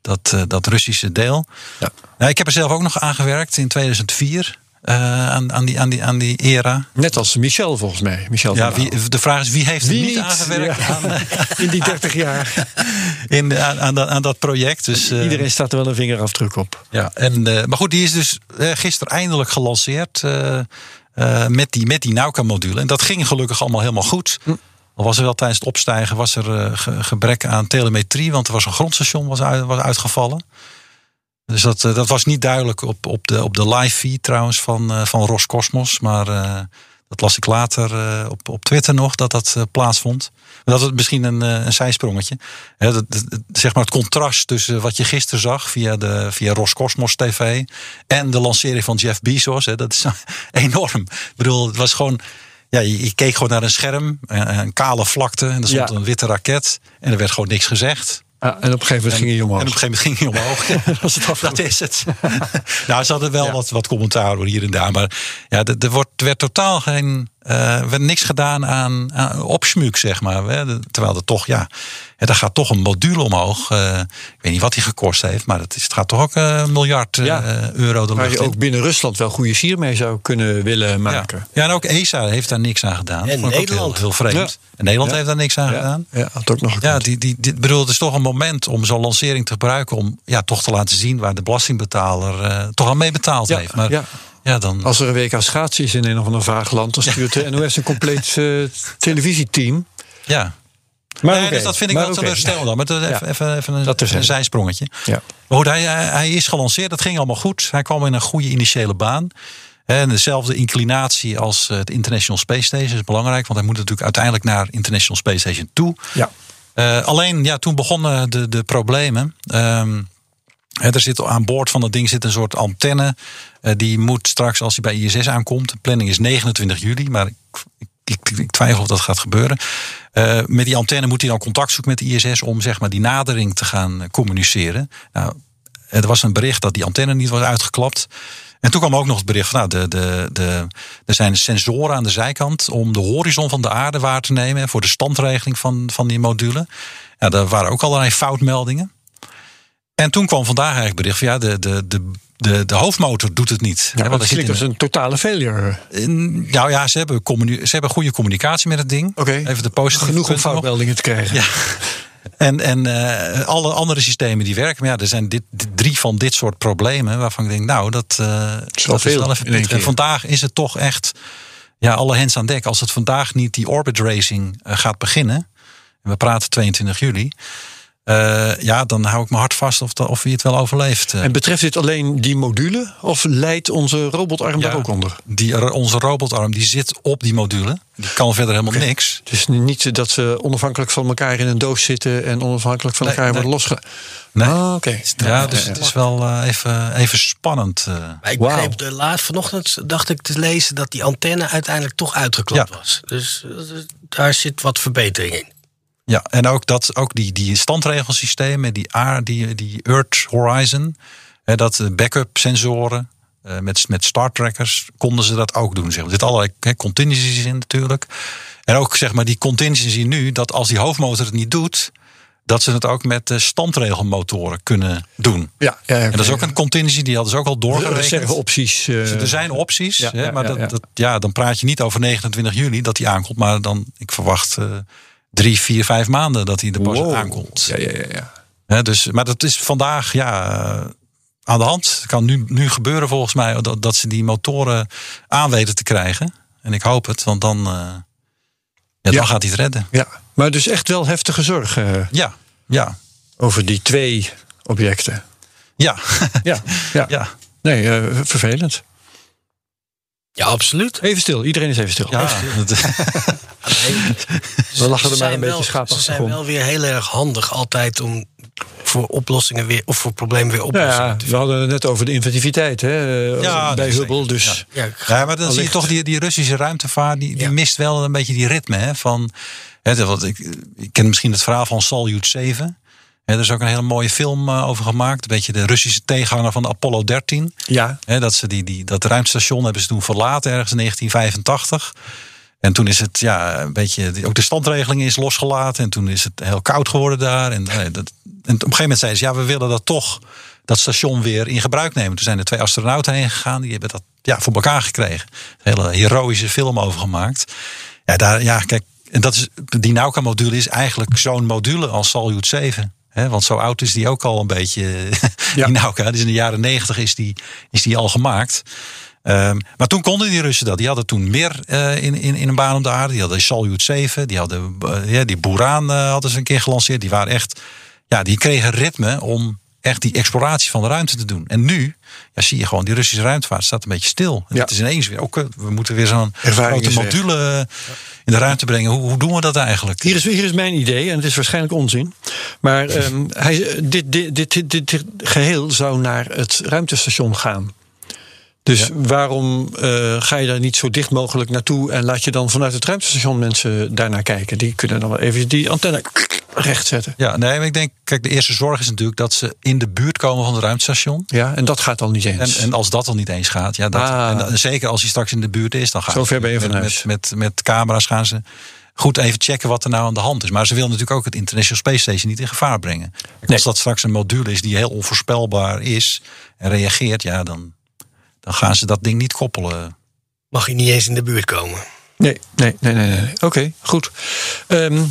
dat, dat Russische deel. Ja. Nou, ik heb er zelf ook nog aan gewerkt in 2004. Eh, aan, aan, die, aan, die, aan die ERA. Net als Michel volgens mij. Michel Ja, wie, de vraag is wie heeft er Wie niet niet? aangewerkt Ja. aan, eh, In die 30 jaar. in, de- aan, aan, dat- aan dat project. Dus, eh, Iedereen staat er wel een vingerafdruk op. Ja, en, maar goed, die is dus gisteren eindelijk gelanceerd met die, met die Nauka-module. En dat ging gelukkig allemaal helemaal goed. Al was er wel tijdens het opstijgen was er ge- gebrek aan telemetrie, want er was een grondstation was, uit- was uitgevallen. Dus dat, eh, dat was niet duidelijk op, op, de, op de live feed trouwens van, eh, van Roscosmos. Maar eh, dat las ik later op, op Twitter nog, dat dat plaatsvond. Dat is misschien een, een zijsprongetje. Hè, dat, zeg maar het contrast tussen wat je gisteren zag via, de, via Roscosmos TV en de lancering van Jeff Bezos. Hè, dat is enorm. Ik bedoel, het was gewoon. Ja, je, je keek gewoon naar een scherm, een, een kale vlakte en er stond Ja. een witte raket en er werd gewoon niks gezegd. Ja, en op een gegeven moment ging hij omhoog. En op een gegeven moment ging hij omhoog. Dat was het. Dat is het. nou, ze hadden wel Ja. wat, wat commentaar hier en daar. Maar ja, er, er wordt, er werd totaal geen. Eh, er werd niks gedaan aan, aan opschmuuk, zeg maar. Terwijl er toch, ja. hè, daar gaat toch een module omhoog. Eh, ik weet niet wat die gekost heeft, maar het, is, het gaat toch ook eh, een miljard eh, Ja. euro de Waar lucht je in. ook binnen Rusland wel goede sier mee zou kunnen willen Ja. maken. ja, en ook ESA heeft daar niks aan gedaan. En Nederland. Heel, heel vreemd. Ja. En Nederland Ja. heeft daar niks aan Ja, gedaan. ja, had ook nog gekund. Ja, die, die, die, bedoel, het is toch een moment om zo'n lancering te gebruiken. om ja, toch te laten zien waar de belastingbetaler eh, toch aan mee betaald Ja, heeft. Maar ja, dan. Als er een WK schaatsen is in een of ander vaag land, dan stuurt de NOS een compleet eh, televisieteam. ja. Maar Nee, dus dat vind ik maar wel oké. teleurstellend dan. Maar dat Ja. even, even, even een, Dat terzijde. een zijsprongetje. Ja. Maar goed, hij, hij hij is gelanceerd. Dat ging allemaal goed. Hij kwam in een goede initiële baan. En dezelfde inclinatie als eh, het International Space Station is belangrijk. Want hij moet natuurlijk uiteindelijk naar International Space Station toe. Ja. Eh, alleen, ja, toen begonnen de, de problemen. Ehm, hè, er zit aan boord van dat ding zit een soort antenne. Eh, die moet straks, als hij bij ISS aankomt. De planning is 29 juli, maar ik, ik, twijfel of dat gaat gebeuren. Eh, met die antenne moet hij dan contact zoeken met de ISS om zeg maar, die nadering te gaan eh, communiceren. Nou, er was een bericht dat die antenne niet was uitgeklapt. En toen kwam ook nog het bericht van, nou, de, de, de, er zijn sensoren aan de zijkant om de horizon van de aarde waar te nemen en voor de standregeling van, van die module. Ja, daar waren ook allerlei foutmeldingen. En toen kwam vandaag eigenlijk bericht van ja, de, de, de, de, de hoofdmotor doet het niet. Ja, zit klinkt als een totale failure. in- nou ja, ze hebben, ze hebben goede communicatie met het ding. Oké. Even de positieve Genoeg om foutmeldingen te krijgen. Ja. En, en eh, alle andere systemen die werken. Maar ja, er zijn dit, drie van dit soort problemen waarvan ik denk, nou, dat, eh, dat veel wel even. En vandaag is het toch echt ja, alle hens aan dek. Als het vandaag niet die orbit racing eh, gaat beginnen, en we praten 22 juli, eh, ja, dan hou ik mijn hart vast of, of hij het wel overleeft. eh. En betreft dit alleen die module of leidt onze robotarm Ja. daar ook onder? die, onze robotarm die zit op die module. Die kan verder helemaal niks. Het is niet dat ze onafhankelijk van elkaar in een doos zitten en onafhankelijk van Nee, elkaar nee. worden losge. Nee. Ah, oké. Ja, dus het is wel eh, even, even spannend. Maar ik begreep de laat vanochtend dacht ik te lezen dat die antenne uiteindelijk toch uitgeklapt Ja. was. Dus daar zit wat verbetering in. Ja, en ook, dat, ook die, die standregelsystemen, die, die, die Earth Horizon, hè, dat eh, backup sensoren eh, met, met Star Trackers, konden ze dat ook doen. Zeg. maar. Er zitten allerlei hè, contingencies in natuurlijk. En ook zeg maar die contingency nu, dat als die hoofdmotor het niet doet, dat ze het ook met eh, standregelmotoren kunnen doen. Ja, ja, En dat is ook een contingency, die hadden ze ook al doorgerekend. reserveopties. eh, Dus er zijn opties, ja, hè, maar ja, dat. Dat, ja, dan praat je niet over 29 juli dat hij aankomt, maar dan, ik verwacht drie, vier, vijf maanden dat hij er pas wow. aankomt. Ja, ja, ja, ja. Dus, maar dat is vandaag ja, eh, aan de hand. Het kan nu, nu gebeuren volgens mij dat, dat ze die motoren aan weten te krijgen. En ik hoop het, want dan, eh, ja, dan Ja. gaat hij het redden. ja. Maar dus echt wel heftige zorg eh, Ja, ja, over die twee objecten. ja, Ja, ja. ja. Nee, eh, vervelend. Ja, absoluut. Even stil, iedereen is even stil. ja. dat- We lachen er maar een beetje wel- schaapachtig Ze zijn om. wel weer heel erg handig altijd om voor oplossingen weer of voor problemen weer oplossingen ja, we hadden het net over de inventiviteit hè, eh, Ja, bij Hubble. Dus Ja, Ja, maar dan zie je toch die, die Russische ruimtevaart, die, die Ja. mist wel een beetje die ritme. Hè, van, hè, wat ik, ik ken misschien het verhaal van Salyut 7. Er is ook een hele mooie film eh, over gemaakt. Een beetje de Russische tegenhanger van de Apollo 13. Ja, dat, ze die, die, dat ruimtestation hebben ze toen verlaten ergens in 1985. En toen is het ja, een beetje. Ook de standregeling is losgelaten. En toen is het heel koud geworden daar. En, eh, dat, en op een gegeven moment zeiden ze: ja, we willen dat toch, dat station weer in gebruik nemen. Toen zijn er twee astronauten heen gegaan. Die hebben dat ja, voor elkaar gekregen. Een hele heroïsche film over gemaakt. Ja, daar, ja kijk. En dat is, die Nauka-module is eigenlijk zo'n module als Salyut 7. Want zo oud is die ook al een beetje. Ja. Die Nauka. Dus in de jaren negentig is die, is die al gemaakt. Ehm, maar toen konden die Russen dat. Die hadden toen meer eh, in, in, in een baan om de aarde. Die hadden Salyut 7. Die hadden eh, ja, die Buran eh, hadden ze een keer gelanceerd. Die waren echt. Ja, die kregen ritme om echt die exploratie van de ruimte te doen. En nu ja, zie je gewoon, die Russische ruimtevaart staat een beetje stil. En Ja. het is ineens weer, ook, we moeten weer zo'n grote module in de ruimte brengen. Hoe, hoe doen we dat eigenlijk? Hier is, hier is mijn idee, en het is waarschijnlijk onzin. Maar ehm, hij, dit, dit, dit, dit, dit, dit geheel zou naar het ruimtestation gaan. Dus waarom eh, ga je daar niet zo dicht mogelijk naartoe en laat je dan vanuit het ruimtestation mensen daarnaar kijken? Die kunnen dan wel even die antenne recht zetten. Ja, nee, maar ik denk, kijk, de eerste zorg is natuurlijk dat ze in de buurt komen van het ruimtestation. Ja, en dat gaat dan niet En, eens. en als dat dan niet eens gaat, ja, dat, Ah. en, dan- zeker als hij straks in de buurt is, dan gaan Zo ze ver ben je met, van met, huis. met, met camera's gaan ze goed even checken wat er nou aan de hand is. Maar ze willen natuurlijk ook het International Space Station niet in gevaar brengen. Nee. Als dat straks een module is die heel onvoorspelbaar is en reageert, ja, dan, dan gaan ze dat ding niet koppelen. Mag je niet eens in de buurt komen. Nee, nee, nee, nee. nee. Oké, goed. Ehm,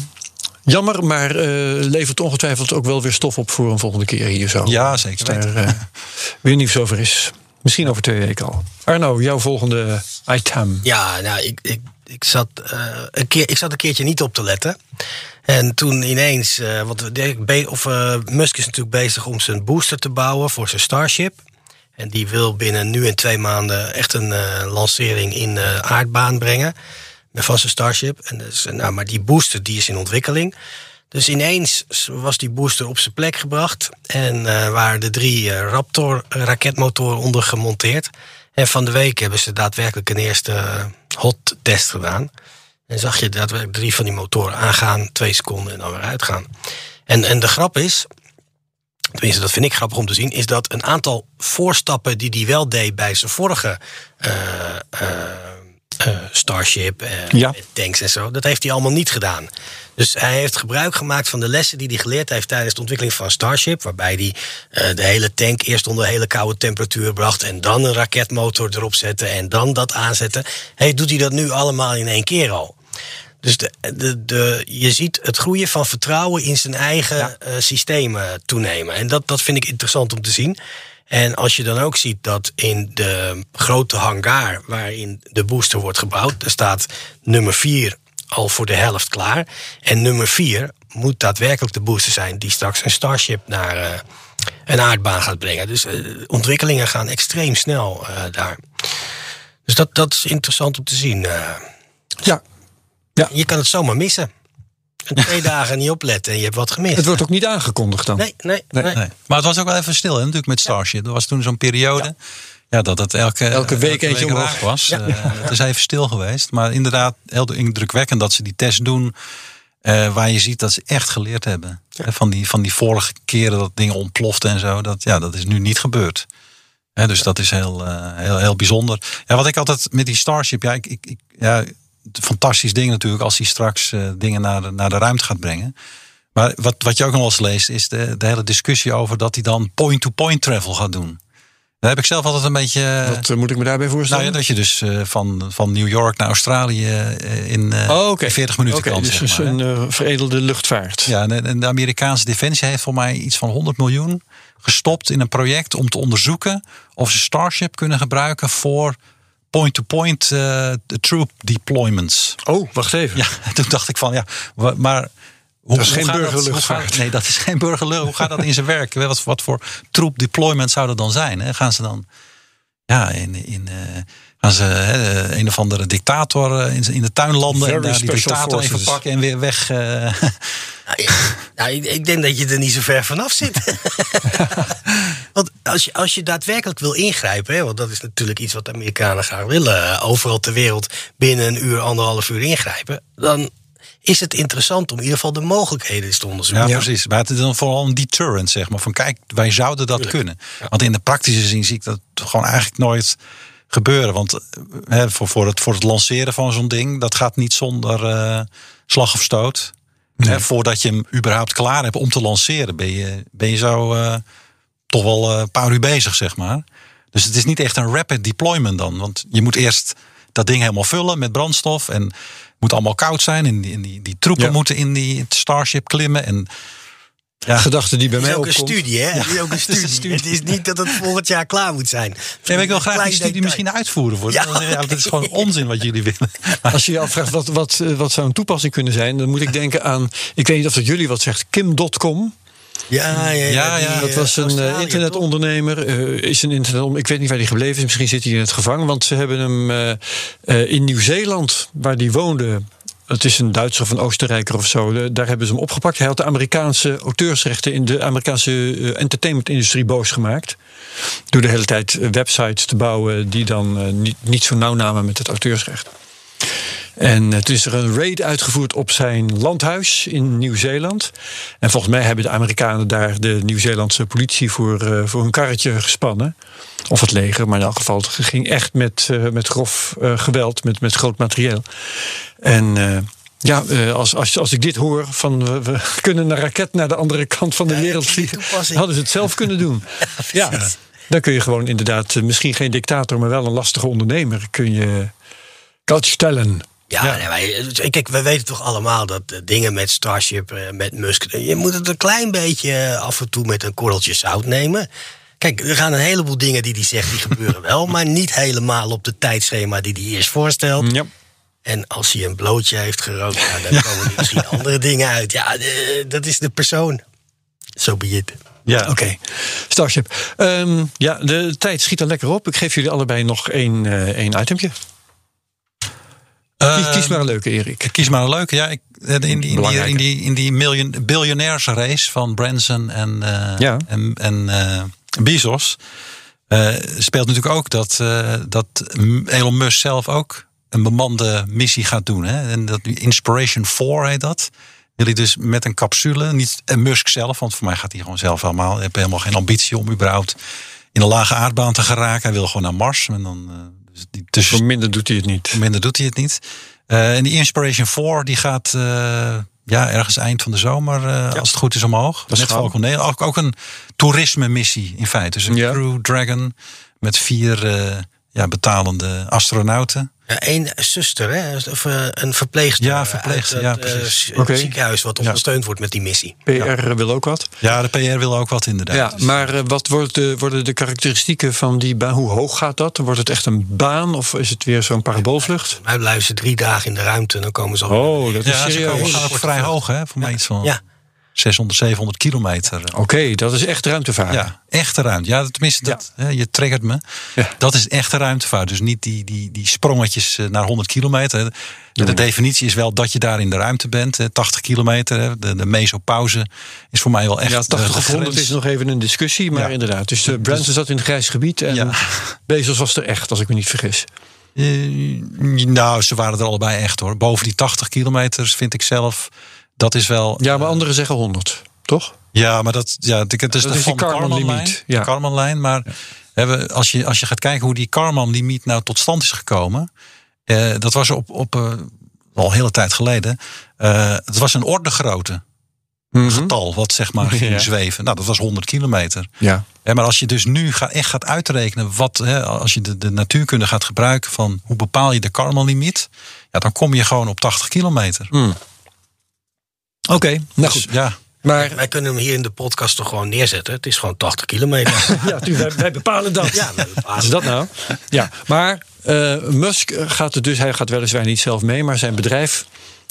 jammer, maar eh, levert ongetwijfeld ook wel weer stof op voor een volgende keer hier zo. Ja, zeker Als daar eh, weer nieuws over is. Misschien over twee weken al. Arno, jouw volgende item. Ja, nou, ik, ik, ik, zat, eh, een keer, ik zat een keertje niet op te letten. En toen ineens, eh want of, eh, Musk is natuurlijk bezig om zijn booster te bouwen voor zijn Starship. En die wil binnen nu en twee maanden echt een eh, lancering in eh, aardbaan brengen. Van zijn Starship. En dus, eh, nou, maar die booster die is in ontwikkeling. Dus ineens was die booster op zijn plek gebracht. En waren de drie Raptor raketmotoren onder gemonteerd. En van de week hebben ze daadwerkelijk een eerste hot test gedaan. En zag je daadwerkelijk drie van die motoren aangaan, twee seconden en dan weer uitgaan. En, en de grap is, tenminste dat vind ik grappig om te zien, is dat een aantal voorstappen die hij wel deed bij zijn vorige eh, eh, eh, Starship, Ja. tanks en zo, dat heeft hij allemaal niet gedaan. Dus hij heeft gebruik gemaakt van de lessen die hij geleerd heeft tijdens de ontwikkeling van Starship, waarbij hij de hele tank eerst onder hele koude temperatuur bracht en dan een raketmotor erop zette en dan dat aanzetten. Hey, doet hij dat nu allemaal in één keer al? Dus de, de, de, je ziet het groeien van vertrouwen in zijn eigen eh, systemen toenemen. En dat, dat vind ik interessant om te zien. En als je dan ook ziet dat in de grote hangar waarin de booster wordt gebouwd, er staat nummer 4 al voor de helft klaar. En nummer 4 moet daadwerkelijk de booster zijn die straks een Starship naar eh, een aardbaan gaat brengen. Dus eh, ontwikkelingen gaan extreem snel daar. Dus dat, dat is interessant om te zien. eh. Ja, Je kan het zomaar missen. En twee dagen niet opletten en je hebt wat gemist. het wordt ook niet aangekondigd dan. Nee, nee, Nee. nee. Nee. Maar het was ook wel even stil, hè, natuurlijk met Starship. Er was toen zo'n periode. Ja. dat het elke, Elke week eentje omhoog. was. Eh, het is even stil geweest. Maar inderdaad, heel indrukwekkend dat ze die test doen. eh, waar je ziet dat ze echt geleerd hebben. Van, die, van die vorige keren dat dingen ontploften en zo. Dat, ja, dat is nu niet gebeurd. Hè, dus dat is heel, eh, heel, heel bijzonder. Ja, wat ik altijd met die Starship. Ja, ik, ik, ik, ja, fantastisch ding natuurlijk als hij straks eh, dingen naar de, naar de ruimte gaat brengen. Maar wat, wat je ook nog wel eens leest, is de, de hele discussie over dat hij dan point-to-point travel gaat doen. Daar heb ik zelf altijd een beetje. Wat eh, moet ik me daarbij nou voorstellen? ja, dat je dus eh, van, van New York naar Australië eh, in, eh, oh, oké. in 40 minuten Oké, kan. dus zeg maar, een eh, veredelde luchtvaart. Ja, en, en de Amerikaanse Defensie heeft voor mij iets van 100 miljoen gestopt in een project om te onderzoeken of ze Starship kunnen gebruiken voor point-to-point eh, troop deployments. Oh, wacht even. Ja, toen dacht ik van ja, maar. Hoe, Dat is geen hoe burgerluchtvaart. nee, dat is geen burgerlucht. Hoe gaat dat in zijn werk? Wat, wat voor troep deployment zou dat dan zijn? Hè? Gaan ze dan ja, in, in, eh, gaan ze een of andere dictator eh, in, in de tuin landen en daar die dictator even pakken en weer weg? eh, Nou, ik- nou, ik, ik denk dat je er niet zo ver vanaf zit. want als je, als je daadwerkelijk wil ingrijpen, hè, want dat is natuurlijk iets wat de Amerikanen graag willen, eh, overal ter wereld binnen een uur, anderhalf uur ingrijpen, dan is het interessant om in ieder geval de mogelijkheden eens te onderzoeken. Ja, precies. Maar het is dan vooral een deterrent, zeg maar. Van kijk, wij zouden dat kunnen. Want in de praktische zin zie ik dat gewoon eigenlijk nooit gebeuren. Want hè, voor, voor, het, voor het lanceren van zo'n ding, dat gaat niet zonder eh, slag of stoot. Hè, voordat je hem überhaupt klaar hebt om te lanceren, ben je, ben je zo eh, toch wel eh, een paar uur bezig, zeg maar. Dus het is niet echt een rapid deployment dan. Want je moet eerst dat ding helemaal vullen met brandstof. En het moet allemaal koud zijn. En die, die, die troepen Ja. moeten in die Starship klimmen. En ja, Gedachte die bij Het is mij ook een opkomt. studie, hè? Het is ook een studie. Het is niet dat het volgend jaar klaar moet zijn. Nee, ik wil graag die studie detail. misschien uitvoeren. Voor. Ja. Dat is gewoon onzin wat jullie willen. Als je je afvraagt wat, wat, eh, wat zou een toepassing kunnen zijn, dan moet ik denken aan, ik weet niet of dat jullie wat zegt, Kim.com. Ja, ja, ja. Ja, die, ja, Dat eh, was een eh, internetondernemer. eh, is een internet, ik weet niet waar hij gebleven is. Misschien zit hij in het gevangen. Want ze hebben hem eh, eh, in Nieuw-Zeeland, waar hij woonde. Het is een Duitser of een Oostenrijker of zo. Daar hebben ze hem opgepakt. Hij had de Amerikaanse auteursrechten in de Amerikaanse eh, entertainmentindustrie boos gemaakt. Door de hele tijd eh, websites te bouwen die dan eh, niet, niet zo nauw namen met het auteursrecht. En eh, toen is er een raid uitgevoerd op zijn landhuis in Nieuw-Zeeland. En volgens mij hebben de Amerikanen daar de Nieuw-Zeelandse politie voor, eh, voor hun karretje gespannen. Of het leger, maar in elk geval, het ging echt met, eh, met grof geweld, met, met groot materieel. En ja, als, als, als ik dit hoor van we, we kunnen een raket naar de andere kant van de wereld vliegen, hadden ze het zelf kunnen doen. ja, dan kun je gewoon inderdaad, misschien geen dictator, maar wel een lastige ondernemer, kun je stellen. Ja, nee, maar, kijk, we weten toch allemaal dat eh, dingen met Starship, eh, met Musk... je moet het een klein beetje eh, af en toe met een korreltje zout nemen. Kijk, er gaan een heleboel dingen die hij zegt, die gebeuren wel... maar niet helemaal op de tijdschema die hij eerst voorstelt. Ja. En als hij een blootje heeft gerookt, ja, dan komen er misschien andere dingen uit. Ja, eh, dat is de persoon. Zo be it. ja, Oké, Starship. Ehm, ja, de tijd schiet er lekker op. Ik geef jullie allebei nog één, eh één itempje. Kies, kies maar een leuke, Erik. Ik kies maar een leuke. Ja, ik, in die, in die, in die, in die miljoen, biljonairsrace van Branson en, Ja. en, en eh, Bezos eh, speelt natuurlijk ook dat, dat Elon Musk zelf ook een bemande missie gaat doen. Hè? En dat Inspiration 4 heet dat. Wil hij dus met een capsule, niet en Musk zelf, want voor mij gaat hij gewoon zelf helemaal. Hij heeft helemaal geen ambitie om überhaupt in een lage aardbaan te geraken. Hij wil gewoon naar Mars. En dan, dus die tussen, Voor minder doet hij het niet. Minder doet hij het niet. Eh, en die Inspiration 4 die gaat eh, ja, ergens eind van de zomer, eh, als het goed is, omhoog. is Net. Falcon 9. Ook, ook een toerisme missie in feite. Dus een. Crew Dragon met vier ja, betalende astronauten. Ja, Eén zuster, hè? of eh, een verpleegster. Ja, verpleegster, uit ja, eh, precies. Oké. ziekenhuis wat ondersteund wordt met die missie. PR wil ook wat. Ja, de PR wil ook wat inderdaad. Ja, maar eh, wat wordt de, worden de karakteristieken van die baan? Hoe hoog gaat dat? Wordt het echt een baan of is het weer zo'n paraboolvlucht? Wij blijven ze drie dagen in de ruimte en dan komen ze al. Oh, dat is ja, ze serieus. komen- gaan ook vrij hoog, hè? Voor mij iets van Ja. 600, 700 kilometer. Oké, dat is echt ruimtevaart. Ja, echte ruimte. Ja, tenminste, dat, hè, je triggert me. Ja. Dat is echte ruimtevaart. Dus niet die, die, die sprongetjes eh, naar 100 kilometer. De, de definitie is wel dat je daar in de ruimte bent. hè, 80 kilometer. De, de mesopauze is voor mij wel echt Ja, 80 de of 100 grens. is nog even een discussie, maar Ja. inderdaad. Dus de Branson zat in het grijs gebied en Ja. Bezos was er echt, als ik me niet vergis. Eh, nou, ze waren er allebei echt hoor. Boven die 80 kilometers vind ik zelf. Dat is wel. Ja, maar anderen zeggen 100, toch? Ja, maar dat, ja, het is Dat de is Van Karman-limiet, ja. De Karman-lijn. Maar hebben, als, je, als je gaat kijken hoe die Karman-limiet nou tot stand is gekomen. eh, dat was op, op eh, al een hele tijd geleden. eh, het was een orde grootte getal wat zeg maar ging Mhm. Ja. zweven. Nou, dat was 100 kilometer. Ja. Maar als je dus nu ga, echt gaat uitrekenen, wat, hè, als je de, de natuurkunde gaat gebruiken van hoe bepaal je de Karman-limiet, ja, dan kom je gewoon op 80 kilometer. Oké, nou Dus, goed. ja, Maar Wij kunnen hem hier in de podcast toch gewoon neerzetten. Het is gewoon 80 kilometer. ja, tu- wij, wij bepalen dat. ja, bepalen. Wat is dat nou? Ja, maar eh, Musk gaat er dus, hij gaat weliswaar niet zelf mee, maar zijn bedrijf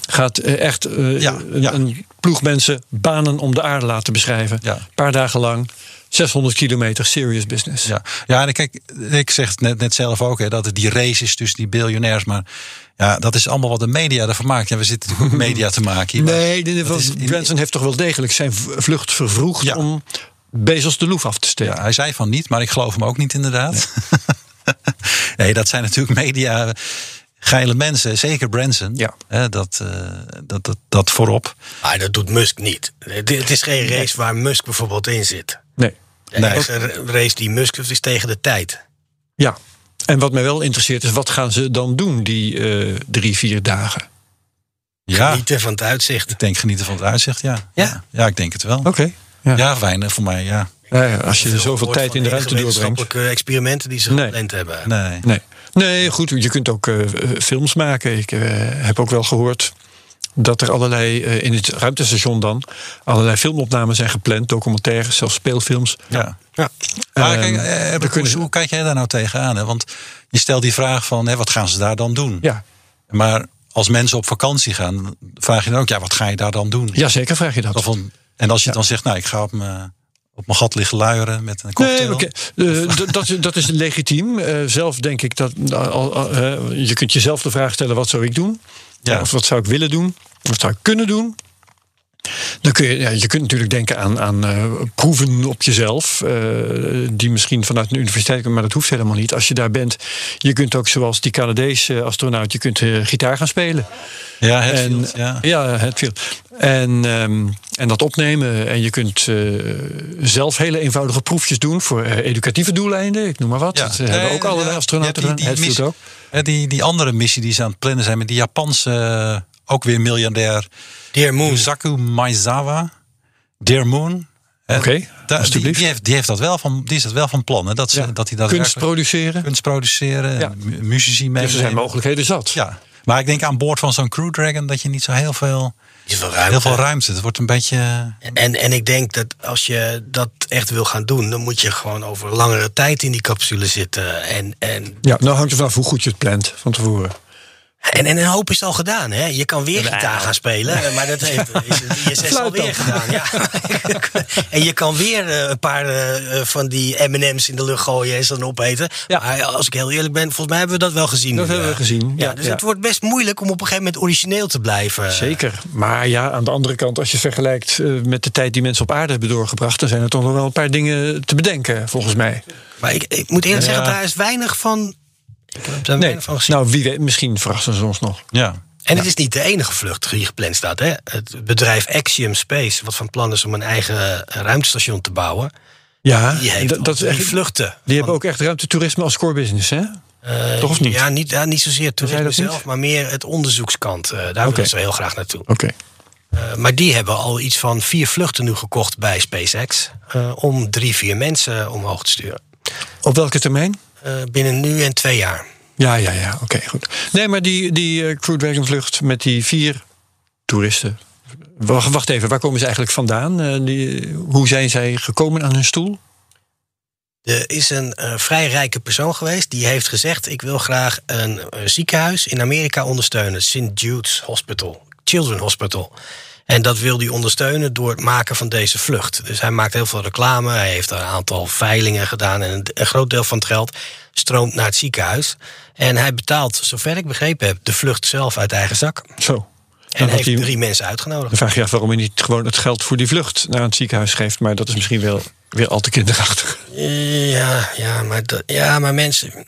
gaat eh, echt eh, Ja, een, ja. een ploeg mensen banen om de aarde laten beschrijven. Ja. Een paar dagen lang, 600 kilometer serious business. ja. ja en kijk, ik zeg het net, net zelf ook, hè, dat het die race is tussen die biljonairs. Maar ja, dat is allemaal wat de media ervan maakt. Ja, we zitten natuurlijk ook media te maken hier. Nee, de, dat van is in- Branson heeft toch wel degelijk zijn vlucht vervroegd Ja. om Bezos de loef af te steken. Ja, hij zei van niet, maar ik geloof hem ook niet inderdaad. Nee, dat zijn natuurlijk media geile mensen, zeker Branson. Ja. Hè, dat, eh, dat, dat, dat voorop. Maar dat doet Musk niet. Het is geen race waar Musk bijvoorbeeld in zit. Nee. Enige race die Musk heeft is tegen de tijd. Ja. En wat mij wel interesseert is, wat gaan ze dan doen die eh, drie, vier dagen? Ja, Genieten van het uitzicht. ik denk genieten van het uitzicht, ja. Ja. Ja, ik denk het wel. Oké. Ja. Ja, weinig voor mij, ja. Ja, als je Veel zoveel tijd in de ruimte doorbrengt. wetenschappelijke experimenten die ze Nee. gepland hebben. Nee. Nee. nee, goed, je kunt ook eh, films maken. Ik eh, heb ook wel gehoord dat er allerlei, eh, in het ruimtestation dan, allerlei filmopnames zijn gepland, documentaires, zelfs speelfilms. Ja. Ja. Maar Ehm, kijk, eh, Herbert, kunnen- hoe, hoe kijk jij daar nou tegenaan? Hè? Want je stelt die vraag van, hè, wat gaan ze daar dan doen? Ja, Maar als mensen op vakantie gaan, vraag je dan ook, ja, wat ga je daar dan doen? ja zeker vraag je dat. Van, en als je dan zegt, nou, ik ga op mijn, op mijn gat liggen luieren met een Nee, cocktail. oké. Eh, dat, is- dat is legitiem. Eh, zelf denk ik dat. nou, je kunt jezelf de vraag stellen: wat zou ik doen? Ja. Of wat zou ik willen doen? Wat zou ik kunnen doen? Dan kun je, ja, je kunt natuurlijk denken aan, aan eh, proeven op jezelf. eh, die misschien vanuit een universiteit komen, maar dat hoeft helemaal niet. Als je daar bent, je kunt ook zoals die Canadese astronaut, je kunt eh, gitaar gaan spelen. Ja, En, Hetfield, ja. ja, Hetfield. En, ehm, en dat opnemen. En je kunt zelf hele eenvoudige proefjes doen voor educatieve doeleinden. Ik noem maar wat. Ja. Dat hebben ook allerlei astronauten gedaan. Hetfield ook. Die, die andere missie die ze aan het plannen zijn met die Japanse, eh, ook weer miljardair, Dear Moon. Yusaku Maizawa, Dear Moon. Oké, daar- die, die, heeft, die, heeft dat wel van, die is dat wel van plan. Hè, dat, ze, Ja. dat hij dat Kunst produceren. kunst produceren, Ja. mu- muzici Dus er zijn mogelijkheden zat. Ja, maar ik denk aan boord van zo'n Crew Dragon dat je niet zo heel veel, Is veel ruimte. heel veel ruimte. Het wordt een beetje. En, en ik denk dat als je dat echt wil gaan doen, dan moet je gewoon over langere tijd in die capsule zitten. En, en, Ja, nou hangt er vanaf hoe goed je het plant van tevoren. En, en een hoop is al gedaan. Hè? Je kan weer gitaar gaan spelen, maar dat heeft is ISS Fluit alweer gedaan. Ja. en je kan weer eh, een paar eh, van die M&M's in de lucht gooien en ze dan opeten. Ja. Maar als ik heel eerlijk ben, volgens mij hebben we dat wel gezien. Dat hebben we eh. gezien, Ja, ja, dus ja. het wordt best moeilijk om op een gegeven moment origineel te blijven. Zeker. Maar ja, aan de andere kant, als je vergelijkt eh, met de tijd die mensen op aarde hebben doorgebracht, dan zijn er toch nog wel een paar dingen te bedenken, volgens mij. Maar ik, ik moet eerlijk zeggen, daar is weinig van. Nee, weinig van gezien. nou wie weet, misschien verrassen ze ons nog. Ja. En het is niet de enige vlucht die gepland staat. Hè? Het bedrijf Axiom Space, wat van plan is om een eigen ruimtestation te bouwen, Ja, die heeft dat, is drie echt, vluchten. die hebben ook echt ruimtetoerisme als core business, hè? Eh, toch of niet? Ja, niet, ja, niet zozeer toerisme niet? zelf, maar meer het onderzoekskant. Eh, daar willen ze heel graag naartoe. Oké. Eh, maar die hebben al iets van vier vluchten nu gekocht bij SpaceX. eh, om drie, vier mensen omhoog te sturen. Op welke termijn? Eh, binnen nu en twee jaar. Ja, ja, ja. Oké, goed. Nee, maar die, die eh, Crew Dragon vlucht met die vier toeristen. Wacht, wacht even, waar komen ze eigenlijk vandaan? Eh, die, hoe zijn zij gekomen aan hun stoel? Er is een eh, vrij rijke persoon geweest die heeft gezegd: Ik wil graag een ziekenhuis in Amerika ondersteunen. St. Jude's Hospital, Children's Hospital. En dat wil hij ondersteunen door het maken van deze vlucht. Dus hij maakt heel veel reclame. Hij heeft een aantal veilingen gedaan. En een, groot deel van het geld stroomt naar het ziekenhuis. En hij betaalt, zover ik begrepen heb, de vlucht zelf uit eigen zak. Zo. En Dan, had heeft hij, drie mensen dan uitgenodigd. vraag je je af waarom hij niet gewoon het geld voor die vlucht naar het ziekenhuis geeft. Maar dat is misschien wel weer al te kinderachtig. Ja, ja, maar, dat- ja, maar mensen,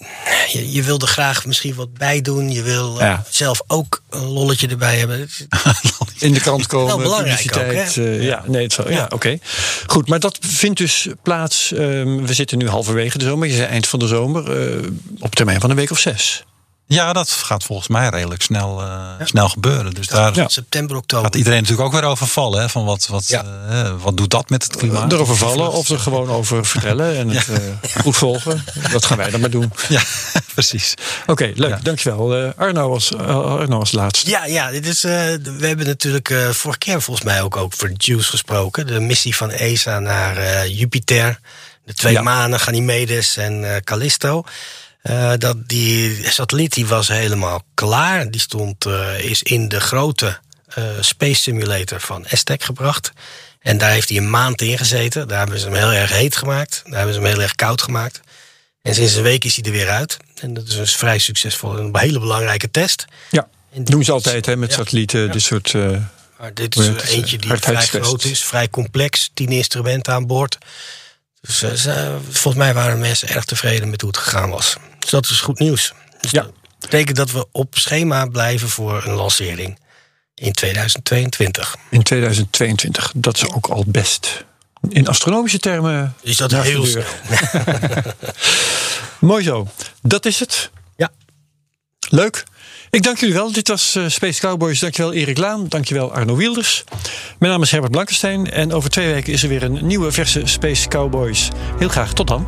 je, je wil er graag misschien wat bij doen. Je wil eh, Ja. zelf ook een lolletje erbij hebben. In de krant komen, Wel belangrijk publiciteit. ook, hè? eh, ja, nee, het zal, ja, Ja. oké. Goed, maar dat vindt dus plaats. ehm, we zitten nu halverwege de zomer. Je zei eind van de zomer. eh, op termijn van een week of zes. ja, dat gaat volgens mij redelijk snel, eh, snel gebeuren. Dus daar Ja. September, oktober. gaat iedereen natuurlijk ook weer over vallen. Hè, van wat, wat, Ja. wat doet dat met het klimaat? Erover vallen of er gewoon over vertellen en het eh, goed volgen. Dat gaan wij dan maar doen. Ja, precies. Oké, leuk. Ja. Dankjewel. Eh Arno, als, eh, Arno als laatste. Ja, ja dit is, eh, we hebben natuurlijk eh vorige keer volgens mij ook over Juice gesproken. De missie van ESA naar eh, Jupiter. De twee Ja. manen, Ganymedes en eh, Callisto. Eh, dat die satelliet die was helemaal klaar. Die stond, eh, is in de grote eh, Space Simulator van Aztec gebracht. En daar heeft hij een maand in gezeten. Daar hebben ze hem heel erg heet gemaakt. Daar hebben ze hem heel erg koud gemaakt. En sinds een week is hij er weer uit. En dat is dus vrij succesvol. Een hele belangrijke test. Ja, En doen ze altijd hè, met Ja. satellieten. Dit soort. eh, Maar dit is het? eentje die vrij groot is, vrij complex. Tien instrumenten aan boord. Dus eh, ze- volgens mij waren mensen erg tevreden met hoe het gegaan was. Dus dat is goed nieuws. Dus Ja. dat- betekent dat we op schema blijven voor een lancering in 2022. In 2022. Dat is ook al best. In astronomische termen. Is dat heel snel? Mooi zo. Dat is het. Ja. Leuk. Ik dank jullie wel. Dit was eh, Space Cowboys. Dankjewel Erik Laan. Dankjewel Arno Wilders. Mijn naam is Herbert Blankenstein. En over twee weken is er weer een nieuwe verse Space Cowboys. Heel graag. Tot dan.